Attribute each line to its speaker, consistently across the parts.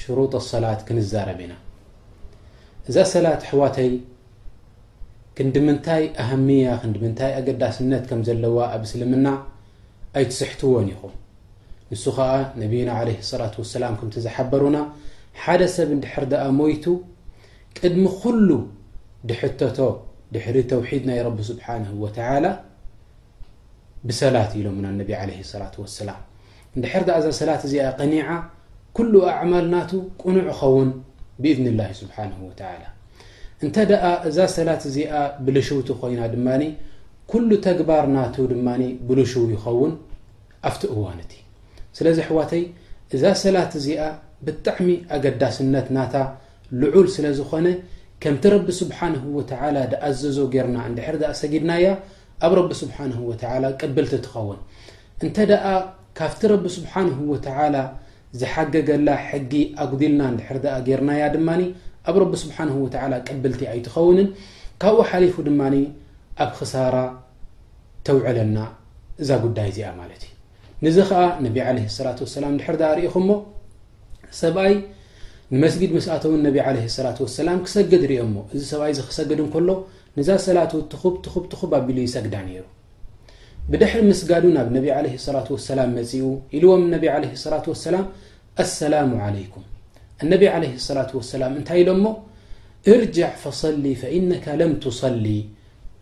Speaker 1: ሽሩጠ ሰላት ክንዛረብ ኢና እዛ ሰላት ኣሕዋተይ ክንዲምንታይ ኣሃምያ ክንዲምንታይ ኣገዳስነት ከም ዘለዋ ኣብ እስልምና ኣይትስሕትዎን ኢኹም ንሱ ኸዓ ነቢና ዓለ ሰላት ወሰላም ከምቲ ዝሓበሩና ሓደ ሰብ እንድሕር ደኣ ሞይቱ ቅድሚ ኩሉ ድሕተቶ ድሕሪ ተውሒድ ናይ ረቢ ስብሓንሁ ወተዓላ ብሰላት ኢሎምና ነቢ ዓለ ሰላት ወሰላም እንድሕር ድኣ እዛ ሰላት እዚኣ ቀኒዓ ኩሉ ኣዕማል ናቱ ቅኑዕ ይኸውን ብኢዝኒ ላሂ ስብሓንሁ ወተዓላ እንተ ደኣ እዛ ሰላት እዚኣ ብልሽውቲ ኮይና ድማ ኩሉ ተግባር ናቱ ድማ ብልሽው ይኸውን ኣብቲ እዋን እቲ ስለዚ ኣሕዋተይ እዛ ሰላት እዚኣ ብጣዕሚ ኣገዳስነት ናታ ልዑል ስለ ዝኾነ ከምቲ ረቢ ስብሓንሁ ወተዓላ ድኣዘዞ ጌርና እንድሕር ድኣ ሰጊድናያ ኣብ ረቢ ስብሓንሁ ወተዓላ ቅብልቲ ትኸውን እንተደኣ ካብቲ ረቢ ስብሓነሁ ወተዓላ ዝሓገገላ ሕጊ ኣጉዲልና እንድሕር ደኣ ጌርናያ ድማ ኣብ ረቢ ስብሓነሁ ወተዓላ ቅብልቲ ኣይትኸውንን ካብኡ ሓሊፉ ድማ ኣብ ኽሳራ ተውዕለና እዛ ጉዳይ እዚኣ ማለት እዩ ንዚ ከዓ ነቢ ዓለይሂ ሰላቱ ወሰላም እንድሕር ደኣ ርኢኹሞ ሰብኣይ ንመስጊድ ምስ ኣተውን ነቢ ዓለይሂ ሰላቱ ወሰላም ክሰግድ ርኦሞ እዚ ሰብኣይ እዚ ክሰግድ እንከሎ ንዛ ሰላቱ ትኹብ ትኹብ ትኹብ ኣቢሉ ይሰግዳ ነይሩ ብድሕሪ ምስጋዱ ናብ ነቢ ለ ሰላት ወሰላም መፅኡ ኢልዎም ነቢ ለ ሰላት ወሰላም ኣሰላሙ ዓለይኩም እነቢ ለ ሰላት ወሰላም እንታይ ኢሎ ሞ እርጅዕ ፈሰሊ ፈኢነካ ለም ትሰሊ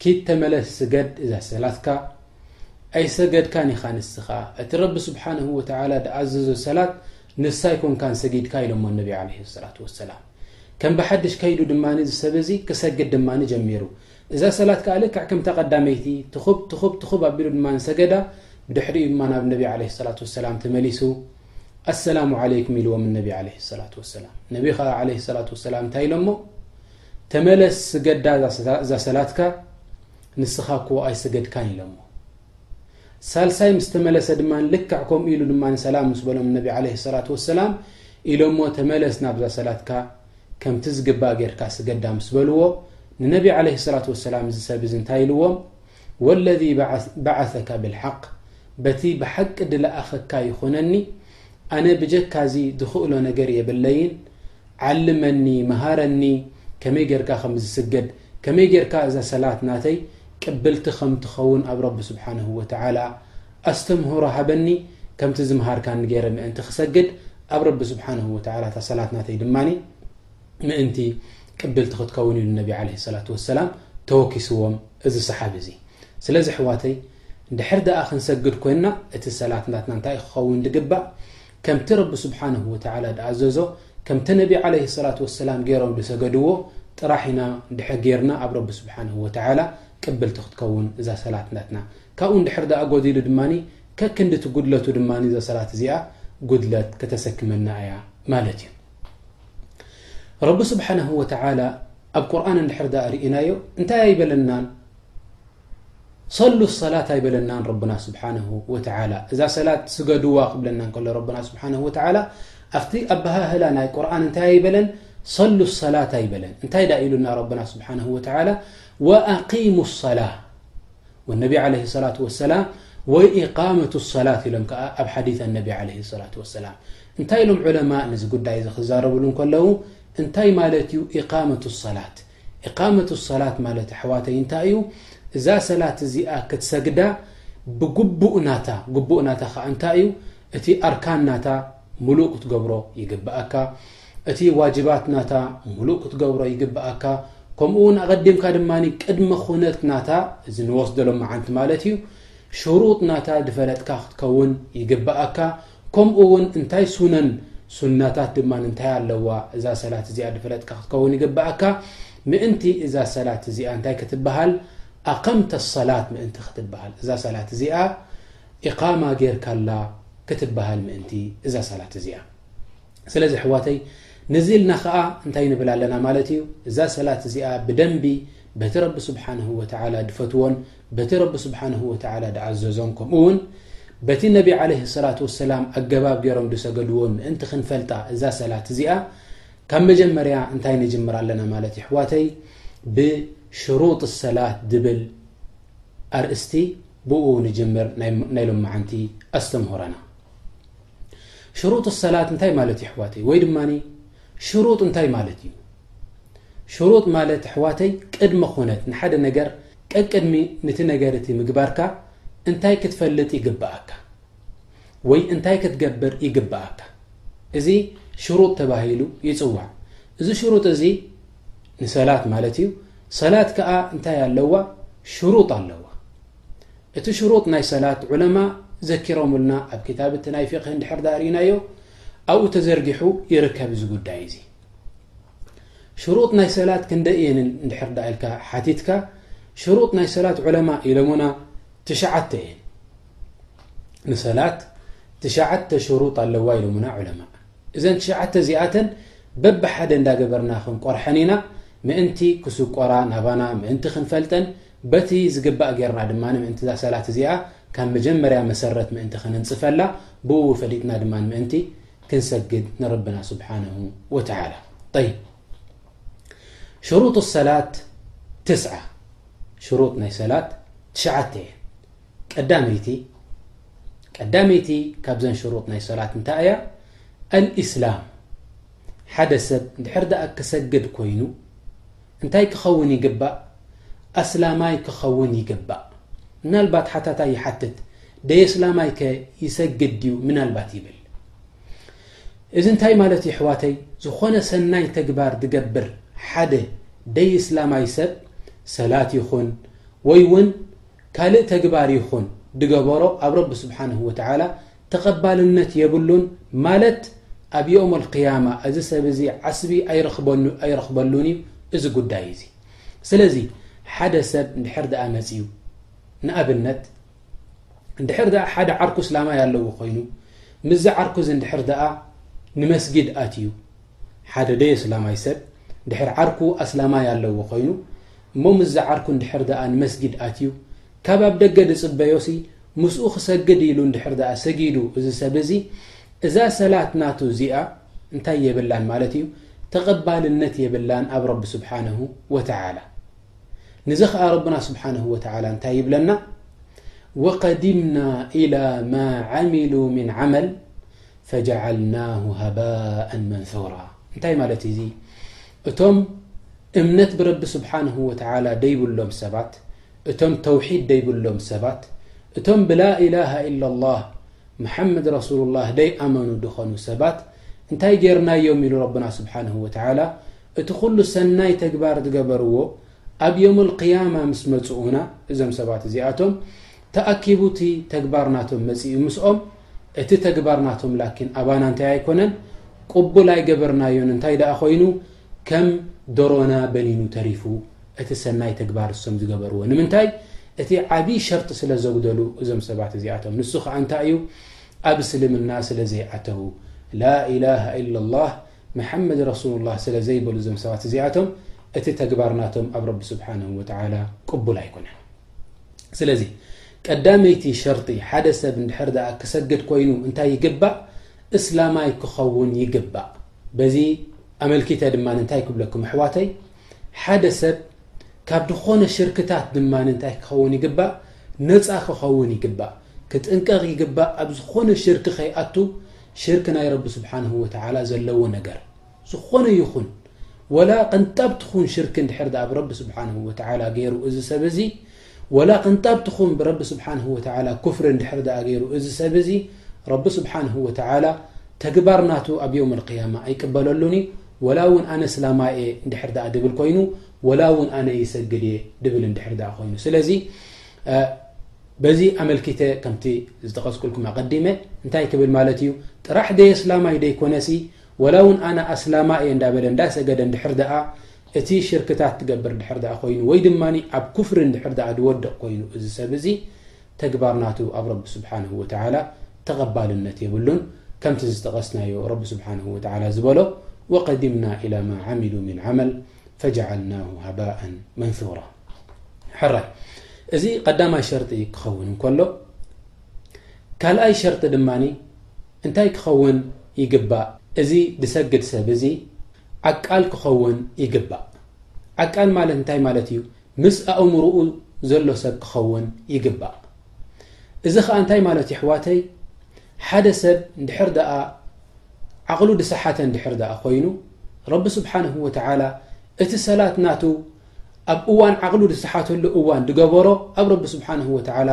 Speaker 1: ኪድ ተመለስ ስገድ እዛ ሰላትካ ኣይሰገድካን ኢኻ ንስኻ እቲ ረቢ ስብሓን ወተላ ዝኣዘዞ ሰላት ንሳ ኣይኮንካን ሰጊድካ ኢሎሞ ነቢ ለ ሰላት ወሰላም ከም ብሓድሽ ከይዱ ድማ ዝሰብ እዚ ክሰግድ ድማ ጀሚሩ እዛ ሰላት ከኣ ልክዕ ከምታ ቀዳመይቲ ትኹብ ትኹብ ትኹብ ኣቢሉ ድማ ሰገዳ፣ ብድሕሪኡ ድማ ናብ ነቢ ዓለይሂ ሰላቱ ወሰላም ተመሊሱ ኣሰላሙ ዓለይኩም ኢልዎም ነቢ ዓለይሂ ሰላቱ ወሰላም። ነቢ ከኣ ዓለይሂ ሰላቱ ወሰላም እንታይ ኢሎሞ ተመለስ ስገዳ እዛ ሰላትካ ንስኻ እኮ ኣይሰገድካን ኢሎሞ። ሳልሳይ ምስ ተመለሰ ድማ ልክዕ ከምኡ ኢሉ ድማ ሰላም ምስ በሎም ነቢ ዓለይሂ ሰላቱ ወሰላም ኢሎሞ ተመለስ ናብዛ ሰላትካ ከምቲ ዝግባእ ጌርካ ስገዳ ምስ በልዎ ንነቢ ዓለይሂ ሰላቱ ወሰላም እዚ ሰብ እዚ እንታይ ኢልዎም ወለዚ በዓሰካ ብልሓቅ በቲ ብሓቂ ድለኣኸካ ይኹነኒ ኣነ ብጀካ እዚ ድኽእሎ ነገር የብለይን ዓልመኒ መሃረኒ ከመይ ጌርካ ከም ዝስገድ ከመይ ጌርካ እዛ ሰላት ናተይ ቅብልቲ ከም ትኸውን ኣብ ረቢ ስብሓነሁ ወተዓላ ኣስተምህሮ ሃበኒ ከምቲ ዝምሃርካኒ ገይረ ምእንቲ ክሰግድ ኣብ ረቢ ስብሓንሁ ወተዓላ እታ ሰላት ናተይ ድማ ምእንቲ ቅብልቲ ክትከውን ኢሉ ነቢ ዓለይሂ ሰላቱ ወሰላም ተወኪስዎም እዚ ሰሓቢ እዚ ስለዚ ኣሕዋተይ ድሕር ደኣ ክንሰግድ ኮይንና እቲ ሰላት ናትና እንታይ ክኸውን ዝግባእ ከምቲ ረቢ ስብሓነሁ ወተዓላ ድኣዘዞ ከምቲ ነቢ ዓለይሂ ሰላቱ ወሰላም ገይሮም ድሰገድዎ ጥራሕ ኢና እንድሕር ገይርና ኣብ ረቢ ስብሓነሁ ወተዓላ ቅብልቲ ክትከውን እዛ ሰላት ናትና ካብኡ እንድሕር ድኣ ጎዲሉ ድማ ከክንዲ እቲ ጉድለቱ ድማ እዛ ሰላት እዚኣ ጉድለት ከተሰክመና እያ ማለት እዩ ረቢ ስብሓነሁ ወተዓላ ኣብ ቁርኣን እንድሕር ድኣ ርኢናዮ እንታይ ኣይበለናን ሰሉ ሰላት ኣይበለናን ረብና ስብሓነሁ ወተዓላ እዛ ሰላት ስገድዋ ክብለና ከሎ ረብና ስብሓነሁ ወተዓላ ኣብቲ ኣበሃህላ ናይ ቁርን እንታይ ኣይበለን ሰሉ ሰላት ኣይበለን እንታይ ዳ ኢሉና ረብና ስብሓነሁ ወተዓላ ወኣቂሙ ሰላ ወነቢ ዓለ ሰላት ወሰላም ወይ ኢቃመቱ ሰላት ኢሎም ከዓ ኣብ ሓዲ ኣነቢ ዓለ ሰላት ወሰላም እንታይ ኢሎም ዑለማ ነዚ ጉዳይ እዚ ክዛረብሉ ከለዉ እንታይ ማለት እዩ ኢቃመቱ ሰላት ኢቃመቱ ሰላት ማለት ኣሕዋተይ እንታይ እዩ እዛ ሰላት እዚኣ ክትሰግዳ ብግቡእ ናታ ግቡእ ናታ ከዓ እንታይ እዩ እቲ ኣርካን ናታ ሙሉእ ክትገብሮ ይግብኣካ እቲ ዋጅባት ናታ ሙሉእ ክትገብሮ ይግብኣካ ከምኡ እውን ኣቐዲምካ ድማ ቅድሚ ኩነት ናታ እዚ ንወስደሎም መዓንቲ ማለት እዩ ሽሩጥ ናታ ድፈለጥካ ክትከውን ይግብኣካ ከምኡ ውን እንታይ ሱነን ሱናታት ድማ እንታይ ኣለዋ እዛ ሰላት እዚኣ ድፈለጥካ ክትከውን ይግብኣካ ምእንቲ እዛ ሰላት እዚኣ እንታይ ክትበሃል ኣከምተ ሰላት ምእንቲ ክትበሃል እዛ ሰላት እዚኣ ኢቃማ ጌርካላ ክትበሃል ምእንቲ እዛ ሰላት እዚኣ ስለዚ ኣሕዋተይ ነዚ ኢልና ከዓ እንታይ ንብል ኣለና ማለት እዩ እዛ ሰላት እዚኣ ብደንቢ በቲ ረቢ ስብሓንሁ ወተዓላ ድፈትዎን በቲ ረቢ ስብሓነሁ ወተዓላ ድኣዘዞም ከምኡ ውን በቲ ነቢ ዓለይሂ ሰላቱ ወሰላም ኣገባብ ገይሮም ድሰገድዎን ምእንቲ ክንፈልጣ እዛ ሰላት እዚኣ ካብ መጀመርያ እንታይ ንጅምር ኣለና ማለት የሕዋተይ ብሽሩጥ ሰላት ድብል ኣርእስቲ ብኡ ንጅምር ናይ ሎመዓንቲ ኣስተምህሮና ሽሩጥ ሰላት እንታይ ማለት እዩ ኣሕዋተይ ወይ ድማ ሽሩጥ እንታይ ማለት እዩ ሽሩጥ ማለት ኣሕዋተይ ቅድመ ኩነት ንሓደ ነገር ቀቅድሚ ንቲ ነገር እቲ ምግባርካ እንታይ ክትፈልጥ ይግብኣካ ወይ እንታይ ክትገብር ይግብኣካ እዚ ሽሩጥ ተባሂሉ ይፅዋዕ እዚ ሽሩጥ እዚ ንሰላት ማለት እዩ ሰላት ከዓ እንታይ ኣለዋ ሽሩጥ ኣለዋ እቲ ሽሩጥ ናይ ሰላት ዑለማ ዘኪሮምልና ኣብ ክታብ እቲ ናይ ፊቅህ እንድሕር ድኣ ሪኢናዮ ኣብኡ ተዘርጊሑ ይርከብ እዚ ጉዳይ እዚ ሽሩጥ ናይ ሰላት ክንደይ እየን እንድሕር ድኣ ኢልካ ሓቲትካ ሽሩጥ ናይ ሰላት ዑለማ ኢሎሙና ትሽዓተ እየን ንሰላት ትሽዓተ ሽሩጥ ኣለዋ ኢሎሙና ዑለማ እዘን ትሽዓተ እዚኣተን በብሓደ እንዳገበርና ክንቆርሐን ኢና ምእንቲ ክስቆራ ናባና ምእንቲ ክንፈልጠን በቲ ዝግባእ ጌርና ድማ ምእንቲ እዛ ሰላት እዚኣ ካብ መጀመርያ መሰረት ምእንቲ ክንንጽፈላ ብእኡ ፈሊጥና ድማ ምእንቲ ክንሰግድ ንረብና ስብሓነሁ ወተዓላ። ጠይብ ሽሩጡ ሰላት ትስዓ ሽሩጥ ናይ ሰላት ትሽዓተ እየን። ቀዳመይቲ ቀዳመይቲ ካብዘን ሽሩጥ ናይ ሰላት እንታይ እያ? ኣልእስላም ሓደ ሰብ ድሕር ደኣ ክሰግድ ኮይኑ እንታይ ክኸውን ይግባእ? ኣስላማይ ክኸውን ይግባእ። ምናልባት ሓታታይ ይሓትት፣ ደየስላማይ ከ ይሰግድ ድዩ? ምናልባት ይብል። እዚ እንታይ ማለት እዩ ኣሕዋተይ? ዝኾነ ሰናይ ተግባር ዝገብር ሓደ ደይስላማይ ሰብ ሰላት ይኹን ወይ እውን ካልእ ተግባር ይኹን ዝገበሮ ኣብ ረቢ ስብሓነሁ ወተዓላ ተቐባልነት የብሉን ማለት ኣብ ዮውም ኣልቅያማ እዚ ሰብ እዚ ዓስቢ ኣይረኽበሉን እዩ እዚ ጉዳይ እዚ ስለዚ ሓደ ሰብ እንድሕር ድኣ መፅዩ ንኣብነት እንድሕር ድኣ ሓደ ዓርኩ እስላማይ ኣለዎ ኮይኑ ምስዚ ዓርኩ እዚ እንድሕር ድኣ ንመስጊድ ኣትዩ ሓደ ደይ ኣስላማይ ሰብ ድሕር ዓርኩ ኣስላማይ ኣለዎ ኮይኑ እሞ ምስዚ ዓርኩ እንድሕር ደኣ ንመስጊድ ኣትዩ ካብ ኣብ ደገ ድጽበዮሲ ምስኡ ክሰግድ ኢሉ እንድሕር ደኣ ሰጊዱ እዚ ሰብ እዚ እዛ ሰላት ናቱ እዚኣ እንታይ የብላን ማለት እዩ ተቐባልነት የብላን ኣብ ረቢ ስብሓንሁ ወተዓላ ንዚ ኸዓ ረብና ስብሓንሁ ወተዓላ እንታይ ይብለና ወቀድምና ኢላ ማ ዓሚሉ ምን ዓመል ፈጃዓልናሁ ሃባኣን መንሱራ እንታይ ማለት እዩ እዚ እቶም እምነት ብረቢ ስብሓንሁ ወተዓላ ደይብሎም ሰባት እቶም ተውሒድ ደይብሎም ሰባት እቶም ብላኢላሃ ኢላ ላህ መሓመድ ረሱሉ ላህ ደይኣመኑ ድኾኑ ሰባት እንታይ ጌርናዮም ኢሉ ረብና ስብሓንሁ ወተዓላ እቲ ዅሉ ሰናይ ተግባር ዝገበርዎ ኣብ ዮም ልቅያማ ምስ መጽኡና እዞም ሰባት እዚኣቶም ተኣኪቡ እቲ ተግባር ናቶም መጺኡ ምስኦም እቲ ተግባር ናቶም ላኪን ኣባና እንታይ ኣይኮነን ቁቡል ኣይገበርናዮን እንታይ ደኣ ኮይኑ ከም ዶሮና በኒኑ ተሪፉ እቲ ሰናይ ተግባር እሶም ዝገበርዎ ንምንታይ እቲ ዓቢ ሸርጢ ስለ ዘጉደሉ እዞም ሰባት እዚኣቶም ንሱ ከኣ እንታይ እዩ ኣብ እስልምና ስለ ዘይኣተው ላኢላሃ ኢላላህ መሐመድ ረሱሉላህ ስለ ዘይበሉ እዞም ሰባት እዚኣቶም እቲ ተግባር ናቶም ኣብ ረቢ ስብሓነሁ ወተዓላ ቅቡል ኣይኮነን ስለዚ ቀዳመይቲ ሸርጢ ሓደ ሰብ እንድሕር ደኣ ክሰግድ ኮይኑ እንታይ ይግባእ? እስላማይ ክኸውን ይግባእ። በዚ ኣመልኪተ ድማ እንታይ ክብለኩም ኣሕዋተይ ሓደ ሰብ ካብ ዝኾነ ሽርክታት ድማ እንታይ ክኸውን ይግባእ? ነጻ ክኸውን ይግባእ። ክጥንቀቕ ይግባእ ኣብ ዝኾነ ሽርኪ ከይኣቱ ሽርኪ ናይ ረቢ ስብሓነሁ ወተዓላ ዘለዎ ነገር። ዝኾነ ይኹን ወላ ቅንጣብ ትኹን ሽርክ እንድሕር ደኣ ብረቢ ስብሓንሁ ወተዓላ ገይሩ እዚ ሰብ እዚ ወላ ቅንጣብ ትኹን ብረቢ ስብሓንሁ ወተዓላ ኩፍሪ እንድሕር ደኣ ገይሩ እዚ ሰብ እዚ ረቢ ስብሓንሁ ወተዓላ ተግባር ናቱ ኣብ የውም ልቅያማ ኣይቅበለሉን እዩ ወላ እውን ኣነ እስላማይ እየ እንድሕር ደኣ ድብል ኮይኑ ወላ እውን ኣነ ይሰግድ እየ ድብል እንድሕር ደኣ ኮይኑ ስለዚ በዚ ኣመልኪተ ከምቲ ዝጠቐስቁልኩም ኣቐዲመ እንታይ ክብል ማለት እዩ ጥራሕ ደይ እስላማይ ደይኮነሲ ወላ ውን ኣነ ኣስላማ እየ እንዳበለ እንዳሰገደ እንድሕር ደኣ እቲ ሽርክታት ትገብር እንድሕር ደኣ ኮይኑ ወይ ድማ ኣብ ኩፍሪ እንድሕር ደኣ ድወድቕ ኮይኑ እዚ ሰብ እዚ ተግባር ናቱ ኣብ ረቢ ስብሓንሁ ወተዓላ ተቐባልነት የብሉን ከምቲ ዝጠቐስናዮ ረቢ ስብሓንሁ ወተዓላ ዝበሎ ወቀዲምና ኢላ ማ ዓሚሉ ምን ዓመል ፈጀዓልናሁ ሃባኣን መንሱራ ሕራይ እዚ ቀዳማይ ሸርጢ ክኸውን እንከሎ ካልኣይ ሸርጢ ድማ እንታይ ክኸውን ይግባእ? እዚ ዝሰግድ ሰብ እዚ ዓቃል ክኸውን ይግባእ። ዓቃል ማለት እንታይ ማለት እዩ? ምስ ኣእምሮኡ ዘሎ ሰብ ክኸውን ይግባእ። እዚ ኸኣ እንታይ ማለት እዩ ኣሕዋተይ? ሓደ ሰብ እንድሕር ደኣ ዓቕሉ ዝሰሓተ እንድሕር ደኣ ኮይኑ ረቢ ስብሓንሁ ወተዓላ እቲ ሰላት ናቱ ኣብ እዋን ዓቕሉ ዝሰሓተሉ እዋን ዝገበሮ ኣብ ረቢ ስብሓንሁ ወተዓላ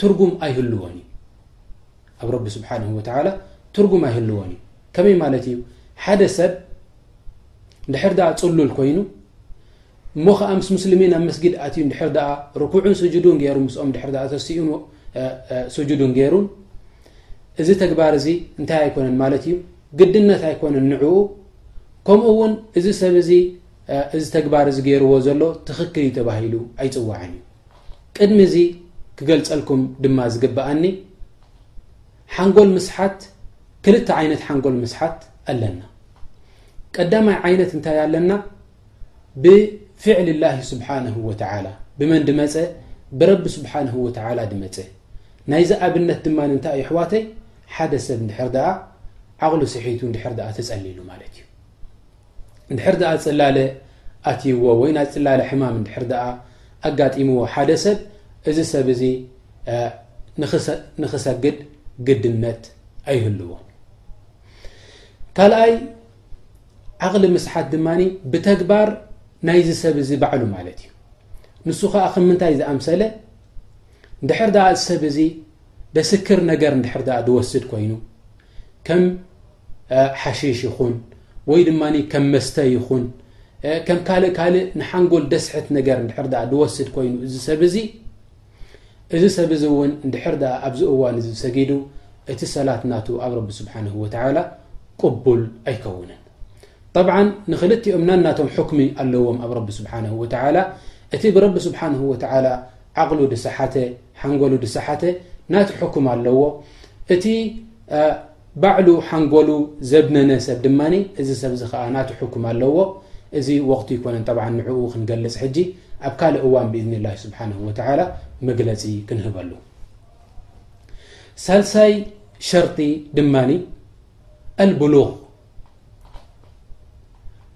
Speaker 1: ትርጉም ኣይህልዎን እዩ ኣብ ረቢ ስብሓንሁ ወተዓላ ትርጉም ኣይህልዎን እዩ ከመይ ማለት እዩ ሓደ ሰብ ንድሕር ድኣ ፅሉል ኮይኑ እሞ ከዓ ምስ ሙስልሚን ኣብ መስጊድ ኣትዩ ንድሕር ድኣ ርኩዑን ስጁዱን ገይሩ ምስኦም ድሕር ድኣ ተሲኡን ስጁዱን ገይሩን እዚ ተግባር እዚ እንታይ ኣይኮነን ማለት እዩ ግድነት ኣይኮነን ንዕኡ ከምኡ እውን እዚ ሰብ እዚ እዚ ተግባር እዚ ገይርዎ ዘሎ ትኽክል እዩ ተባሂሉ ኣይፅዋዕን እዩ ቅድሚ እዚ ክገልጸልኩም ድማ ዝግበኣኒ ሓንጎል ምስሓት ክልተ ዓይነት ሓንጎል ምስሓት ኣለና ቀዳማይ ዓይነት እንታይ ኣለና ብፍዕል ላ ስብሓንሁ ወተላ ብመን ድመፀ ብረቢ ስብሓንሁ ወተላ ድመፀ ናይዚ ኣብነት ድማ እንታይ ይሕዋተይ ሓደ ሰብ ንድሕር ደኣ ዓቕሉ ስሒቱ ንድሕር ደኣ ተፀሊሉ ማለት እዩ እንድሕር ደኣ ጽላለ ኣትይዎ ወይ ናይ ጽላለ ሕማም እንድሕር ደኣ ኣጋጢምዎ ሓደ ሰብ እዚ ሰብ እዚ ንኽሰግድ ግድነት ኣይህልዎ ካልኣይ ዓቕሊ ምስሓት ድማ ብተግባር ናይዚ ሰብ እዚ ባዕሉ ማለት እዩ ንሱ ከዓ ከም ምንታይ ዝኣምሰለ እንድሕር ደኣ እዚ ሰብ እዚ ደስክር ነገር እንድሕር ደኣ ዝወስድ ኮይኑ ከም ሓሺሽ ይኹን ወይ ድማ ከም መስተ ይኹን ከም ካልእ ካልእ ንሓንጎል ደስሕት ነገር እንድሕር ደኣ ዝወስድ ኮይኑ እዚ ሰብ እዚ እዚ ሰብ እዚ እውን እንድሕር ደኣ ኣብዚ እዋን እዚ ሰጊዱ እቲ ሰላት ናቱ ኣብ ረቢ ስብሓንሁ ወተዓላ ቅቡል ኣይከውንን طብዓ ንክልቲኦም ናናቶም ሕክሚ ኣለዎም ኣብ ረቢ ስብሓን ወተላ እቲ ብረቢ ስብሓን ወተላ ዓቕሉ ድሰሓተ ሓንጎሉ ድሰሓተ ናቲ ሕኩም ኣለዎ እቲ ባዕሉ ሓንጎሉ ዘብነነ ሰብ ድማ እዚ ሰብ እዚ ከኣ ናቱ ሕኩም ኣለዎ እዚ ወቅቱ ኣይኮነን ጠብዓ ንዕኡ ክንገልጽ ሕጂ ኣብ ካልእ እዋን ብኢዝኒላሂ ስብሓነሁ ወተዓላ መግለጺ ክንህበሉ ሳልሳይ ሸርጢ ድማ ኣልብሉግ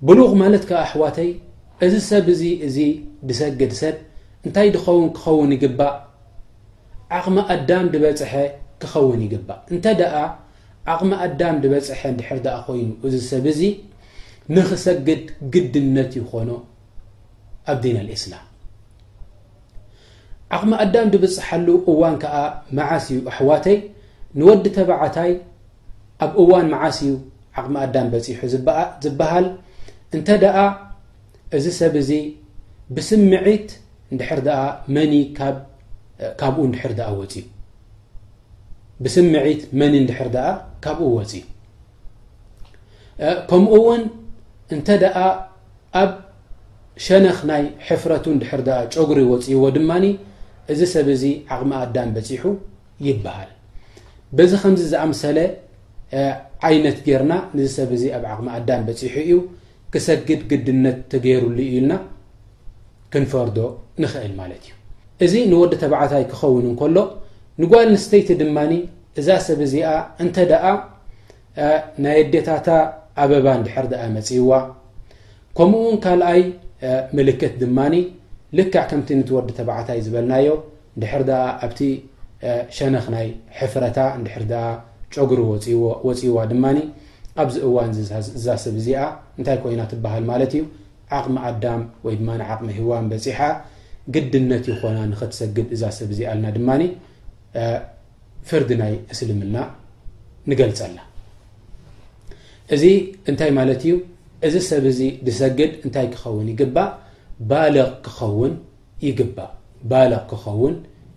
Speaker 1: ብሉግ ማለት ከኣ ኣሕዋተይ እዚ ሰብ እዚ እዚ ድሰግድ ሰብ እንታይ ድኸውን ክኸውን ይግባእ ዓቕሚ ኣዳም ድበጸሐ ክኸውን ይግባእ። እንተ ደኣ ዓቕሚ ኣዳም ድበጸሐ እንድሕር ደኣ ኮይኑ እዚ ሰብ እዚ ንክሰግድ ግድነት ይኾኖ ኣብ ዲን ኣልእስላም። ዓቕሚ ኣዳም ድብጽሓሉ እዋን ከኣ መዓስ እዩ ኣሕዋተይ? ንወዲ ተባዕታይ ኣብ እዋን መዓስ እዩ ዓቕሚ ኣዳም በጺሑ ዝበሃል? እንተ ደኣ እዚ ሰብ እዚ ብስምዒት እንድሕር ደኣ መኒ ካብ ካብኡ እንድሕር ደኣ ወጺኡ ብስምዒት መኒ እንድሕር ደኣ ካብኡ ወጺኡ ከምኡ እውን እንተ ደኣ ኣብ ሸነኽ ናይ ሕፍረቱ እንድሕር ደኣ ጨጉሪ ወጺእዎ ድማ እዚ ሰብ እዚ ዓቕሚ ኣዳም በጺሑ ይበሃል በዚ ከምዚ ዝኣምሰለ ዓይነት ጌርና ንዚ ሰብ እዚ ኣብ ዓቕሚ ኣዳም በጺሑ እዩ ክሰግድ ግድነት ተገይሩሉ እዩ ኢልና ክንፈርዶ ንኽእል ማለት እዩ እዚ ንወዲ ተባዕታይ ክኸውን እንከሎ ንጓል ኣንስተይቲ ድማ እዛ ሰብ እዚኣ እንተ ደኣ ናይ ኣዴታታ ኣበባ እንድሕር ደኣ መጺዋ ከምኡ ውን ካልኣይ ምልክት ድማ ልክዕ ከምቲ ንትወዲ ተባዕታይ ዝበልናዮ ድሕር ደኣ ኣብቲ ሸነኽ ናይ ሕፍረታ እንድሕር ደኣ ጨጉሪ ወፅዎ ወፅዋ ድማ ኣብዚ እዋን ዝዛስብ እዚኣ እንታይ ኮይና ትበሃል ማለት እዩ ዓቕሚ ኣዳም ወይ ድማ ዓቕሚ ህዋን በጺሓ ግድነት ይኾና ንኸትሰግድ እዛ ሰብ እዚኣ ኣልና ድማ ፍርዲ ናይ እስልምና ንገልጸላ እዚ እንታይ ማለት እዩ እዚ ሰብ እዚ ድሰግድ እንታይ ክኸውን ይግባእ ባልቕ ክኸውን ይግባእ ባልቕ ክኸውን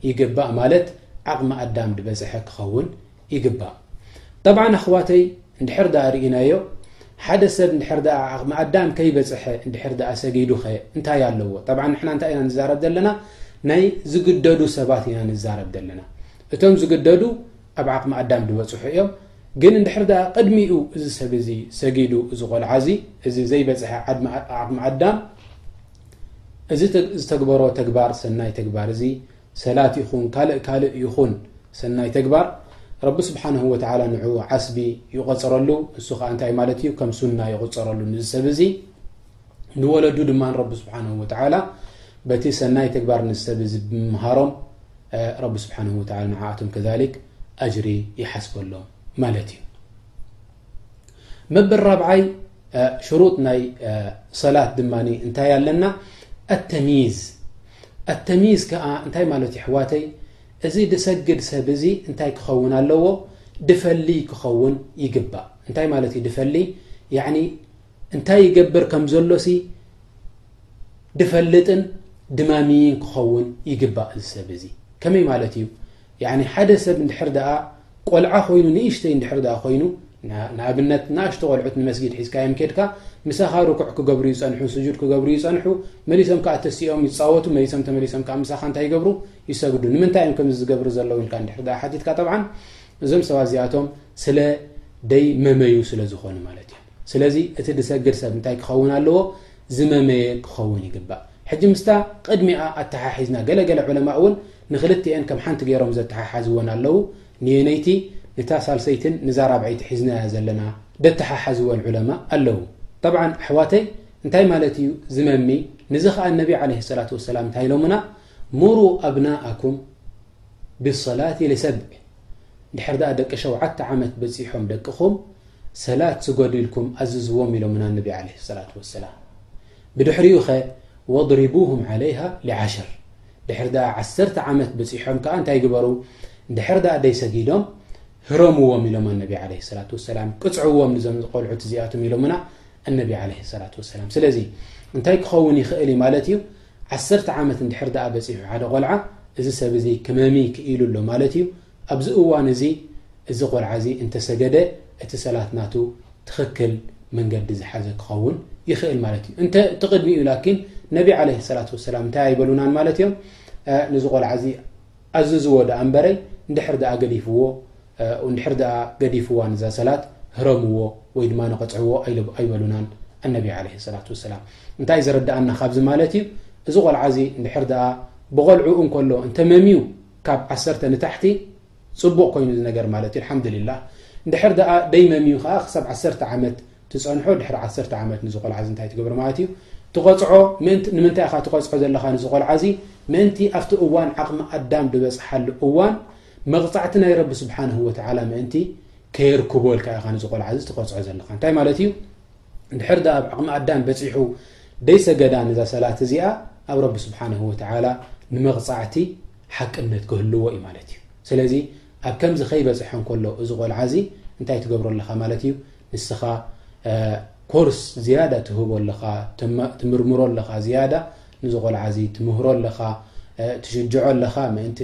Speaker 1: ይግባእ ማለት ዓቕሚ ኣዳም ድበጽሐ ክኸውን ይግባእ ጠብዓን ኣኽዋተይ እንድሕር ደኣ ርኢናዮ ሓደ ሰብ እንድሕር ደኣ ዓቕሚ ኣዳም ከይበጽሐ እንድሕር ደኣ ሰጊዱኸ እንታይ ኣለዎ ጠብዓን ንሕና እንታይ ኢና ንዛረብ ዘለና ናይ ዝግደዱ ሰባት ኢና ንዛረብ ዘለና እቶም ዝግደዱ ኣብ ዓቕሚ ኣዳም ድበጽሑ እዮም ግን እንድሕር ደኣ ቅድሚኡ እዚ ሰብ እዚ ሰጊዱ እዚ ቆልዓ እዚ እዚ ዘይበጽሐ ዓቕሚ ኣዳም እዚ ዝተግበሮ ተግባር ሰናይ ተግባር እዚ ሰላት ይኹን ካልእ ካልእ ይኹን ሰናይ ተግባር ረቢ ስብሓንሁ ወተዓላ ንዑ ዓስቢ ይቖፅረሉ ንሱ ከዓ እንታይ ማለት እዩ ከም ሱና ይቑፀረሉ ንዚ ሰብ እዚ ንወለዱ ድማ ረቢ ስብሓንሁ ወተዓላ በቲ ሰናይ ተግባር ንዚ ሰብ እዚ ብምምሃሮም ረቢ ስብሓንሁ ወተዓላ ንዓኣቶም ከዛሊክ ኣጅሪ ይሓስበሎም ማለት እዩ መበል ራብዓይ ሽሩጥ ናይ ሰላት ድማ እንታይ ኣለና ኣተሚዝ ኣተሚዝ ከዓ እንታይ ማለት ይሕዋተይ እዚ ድሰግድ ሰብ እዚ እንታይ ክኸውን ኣለዎ ድፈሊ ክኸውን ይግባእ እንታይ ማለት እዩ ድፈሊ እንታይ ይገብር ከም ዘሎ ሲ ድፈልጥን ድማምይን ክኸውን ይግባእ እዚ ሰብ እዚ ከመይ ማለት እዩ ያኒ ሓደ ሰብ እንድሕር ደኣ ቆልዓ ኮይኑ ንእሽተይ እንድሕር ደኣ ኮይኑ ንኣብነት ንኣሽቱ ቆልዑት ንመስጊድ ሒዝካዮም ኬድካ ምሳኻ ርኩዕ ክገብሩ ይጸንሑ ስጁድ ክገብሩ ይጸንሑ መሊሶም ከኣ ተሲኦም ይጻወቱ መሊሶም ተመሊሶም ከኣ ምሳኻ እንታይ ይገብሩ ይሰግዱ ንምንታይ እዮም ከምዚ ዝገብሩ ዘለዉ ኢልካ እንድሕር ደኣ ሓቲትካ ጠብዓን እዞም ሰባት እዚኣቶም ስለ ደይ መመዩ ስለ ዝኾኑ ማለት እዩ ስለዚ እቲ ድሰግድ ሰብ እንታይ ክኸውን ኣለዎ? ዝመመየ ክኸውን ይግባእ። ሕጂ ምስታ ቕድሚኣ ኣተሓሒዝና ገለ ገለ ዑለማእ እውን ንኽልቲኤን ከም ሓንቲ ገይሮም ዘተሓሓዝወን ኣለዉ። ንየነይቲ ንታ ሳልሰይትን ንዛ ራብዐይቲ ሒዝናያ ዘለና ደተሓሓዝወን ዑለማእ ኣለዉ። ጠብዓን ኣሕዋተይ እንታይ ማለት እዩ ዝመሚ ንዚ ኸኣ ነቢ ዓለይሂ ሰላቱ ወሰላም እንታይ ኢሎሙና ሙሩ ኣብናኣኩም ቢሰላቲ ሊሰብዕ ድሕር ደኣ ደቂ ሸውዓተ ዓመት በጺሖም ደቅኹም ሰላት ስገዱ ኢልኩም ኣዝዝዎም ኢሎምና ነቢ ዓለይሂ ሰላቱ ወሰላም። ብድሕሪኡኸ ወድሪቡሁም ዓለይሃ ሊዓሽር ድሕሪ ደኣ ዓሰርተ ዓመት ብጺሖም ከኣ እንታይ ግበሩ ድሕሪ ደኣ ደይሰጊዶም ህረምዎም ኢሎም ኣነቢ ዓለይሂ ሰላቱ ወሰላም። ቅጽዕዎም ንዞም ቆልዑት እዚኣቶም ኢሎምና ኣነቢ ዓለይሂ ሰላቱ ወሰላም። ስለዚ እንታይ ክኸውን ይኽእል እዩ ማለት እዩ ዓሰርተ ዓመት እንድሕር ደኣ በጺሑ ሓደ ቆልዓ እዚ ሰብ እዚ ክመሚ ክኢሉ ኣሎ ማለት እዩ ኣብዚ እዋን እዚ እዚ ቆልዓ እዚ እንተሰገደ እቲ ሰላት ናቱ ትኽክል መንገዲ ዝሓዘ ክኸውን ይኽእል ማለት እዩ እንተ እቲ ቅድሚኡ ላኪን ነቢ ዓለይሂ ሰላት ወሰላም እንታይ ኣይበሉናን ማለት እዮም ነዚ ቆልዓ እዚ ኣዝዝዎ ደኣ እምበረይ እንድሕር ደኣ ገዲፍዎ እንድሕር ደኣ ገዲፍዋ ንዛ ሰላት ህረምዎ ወይ ድማ ንቐፅዕዎ ኣይበሉናን ኣነቢ ዓለይሂ ሰላት ወሰላም እንታይ ዘረድኣና ካብዚ ማለት እዩ እዚ ቆልዓ እዚ እንድሕር ደኣ ብቆልዑኡ እንከሎ እንተመምዩ ካብ ዓሰርተ ንታሕቲ ጽቡቕ ኮይኑ እዚ ነገር ማለት እዩ ኣልሓምዱሊላህ እንድሕር ደኣ ደይ መምዩ ከኣ ክሳብ ዓሰርተ ዓመት ትጸንሖ ድሕሪ ዓሰርተ ዓመት ንዚ ቆልዓ እዚ እንታይ ትገብሮ ማለት እዩ ትቐጽዖ ንምንታይ ኢኻ ትቐጽዖ ዘለኻ ንዚ ቆልዓ እዚ ምእንቲ ኣብቲ እዋን ዓቕሚ ኣዳም ድበጽሓሉ እዋን መቕጻዕቲ ናይ ረቢ ስብሓንሁ ወተዓላ ምእንቲ ከየርክቦ ኢልካ ኢኻ ንዚ ቆልዓ እዚ ትቐጽዖ ዘለኻ እንታይ ማለት እዩ እንድሕር ደኣ ኣብ ዕቕሚ ኣዳም በጺሑ ደይሰገዳ ነዛ ሰላት እዚኣ ኣብ ረቢ ስብሓንሁ ወተዓላ ንመቕጻዕቲ ሓቅነት ክህልዎ እዩ ማለት እዩ ስለዚ ኣብ ከምዚ ከይበፅሐ እንከሎ እዚ ቆልዓ እዚ እንታይ ትገብሮ ኣለኻ ማለት እዩ ንስኻ ኮርስ ዝያዳ ትህቦ ኣለኻ ትምርምሮ ኣለኻ ዝያዳ ንዚ ቆልዓ እዚ ትምህሮ ኣለኻ ትሽጅዖ ኣለኻ ምእንቲ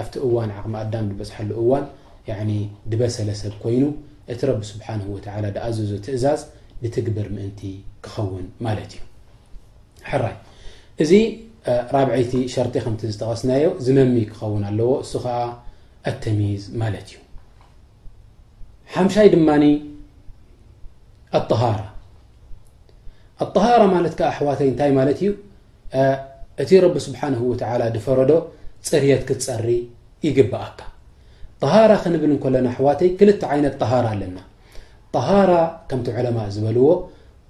Speaker 1: ኣብቲ እዋን ዓቕሚ ኣዳም ድበጽሓሉ እዋን ያዕኒ ድበሰለ ሰብ ኮይኑ እቲ ረቢ ሱብሓነሁ ወተዓላ ድኣዘዞ ትእዛዝ ድትግብር ምእንቲ ክኸውን ማለት እዩ። ሕራይ እዚ ራብዐይቲ ሸርጢ ከምቲ ዝጠቐስናዮ ዝመሚ ክኸውን ኣለዎ እሱ ከኣ ኣተሚዝ ማለት እዩ። ሓምሻይ ድማ ኣጠሃራ ኣጠሃራ ማለት ከኣ ኣሕዋተይ እንታይ ማለት እዩ? እቲ ረቢ ስብሓንሁ ወተዓላ ድፈረዶ ፅርየት ክትፀሪ ይግብኣካ። ጠሃራ ክንብል እንከለና ኣሕዋተይ ክልተ ዓይነት ጠሃራ ኣለና። ጠሃራ ከምቲ ዑለማእ ዝበልዎ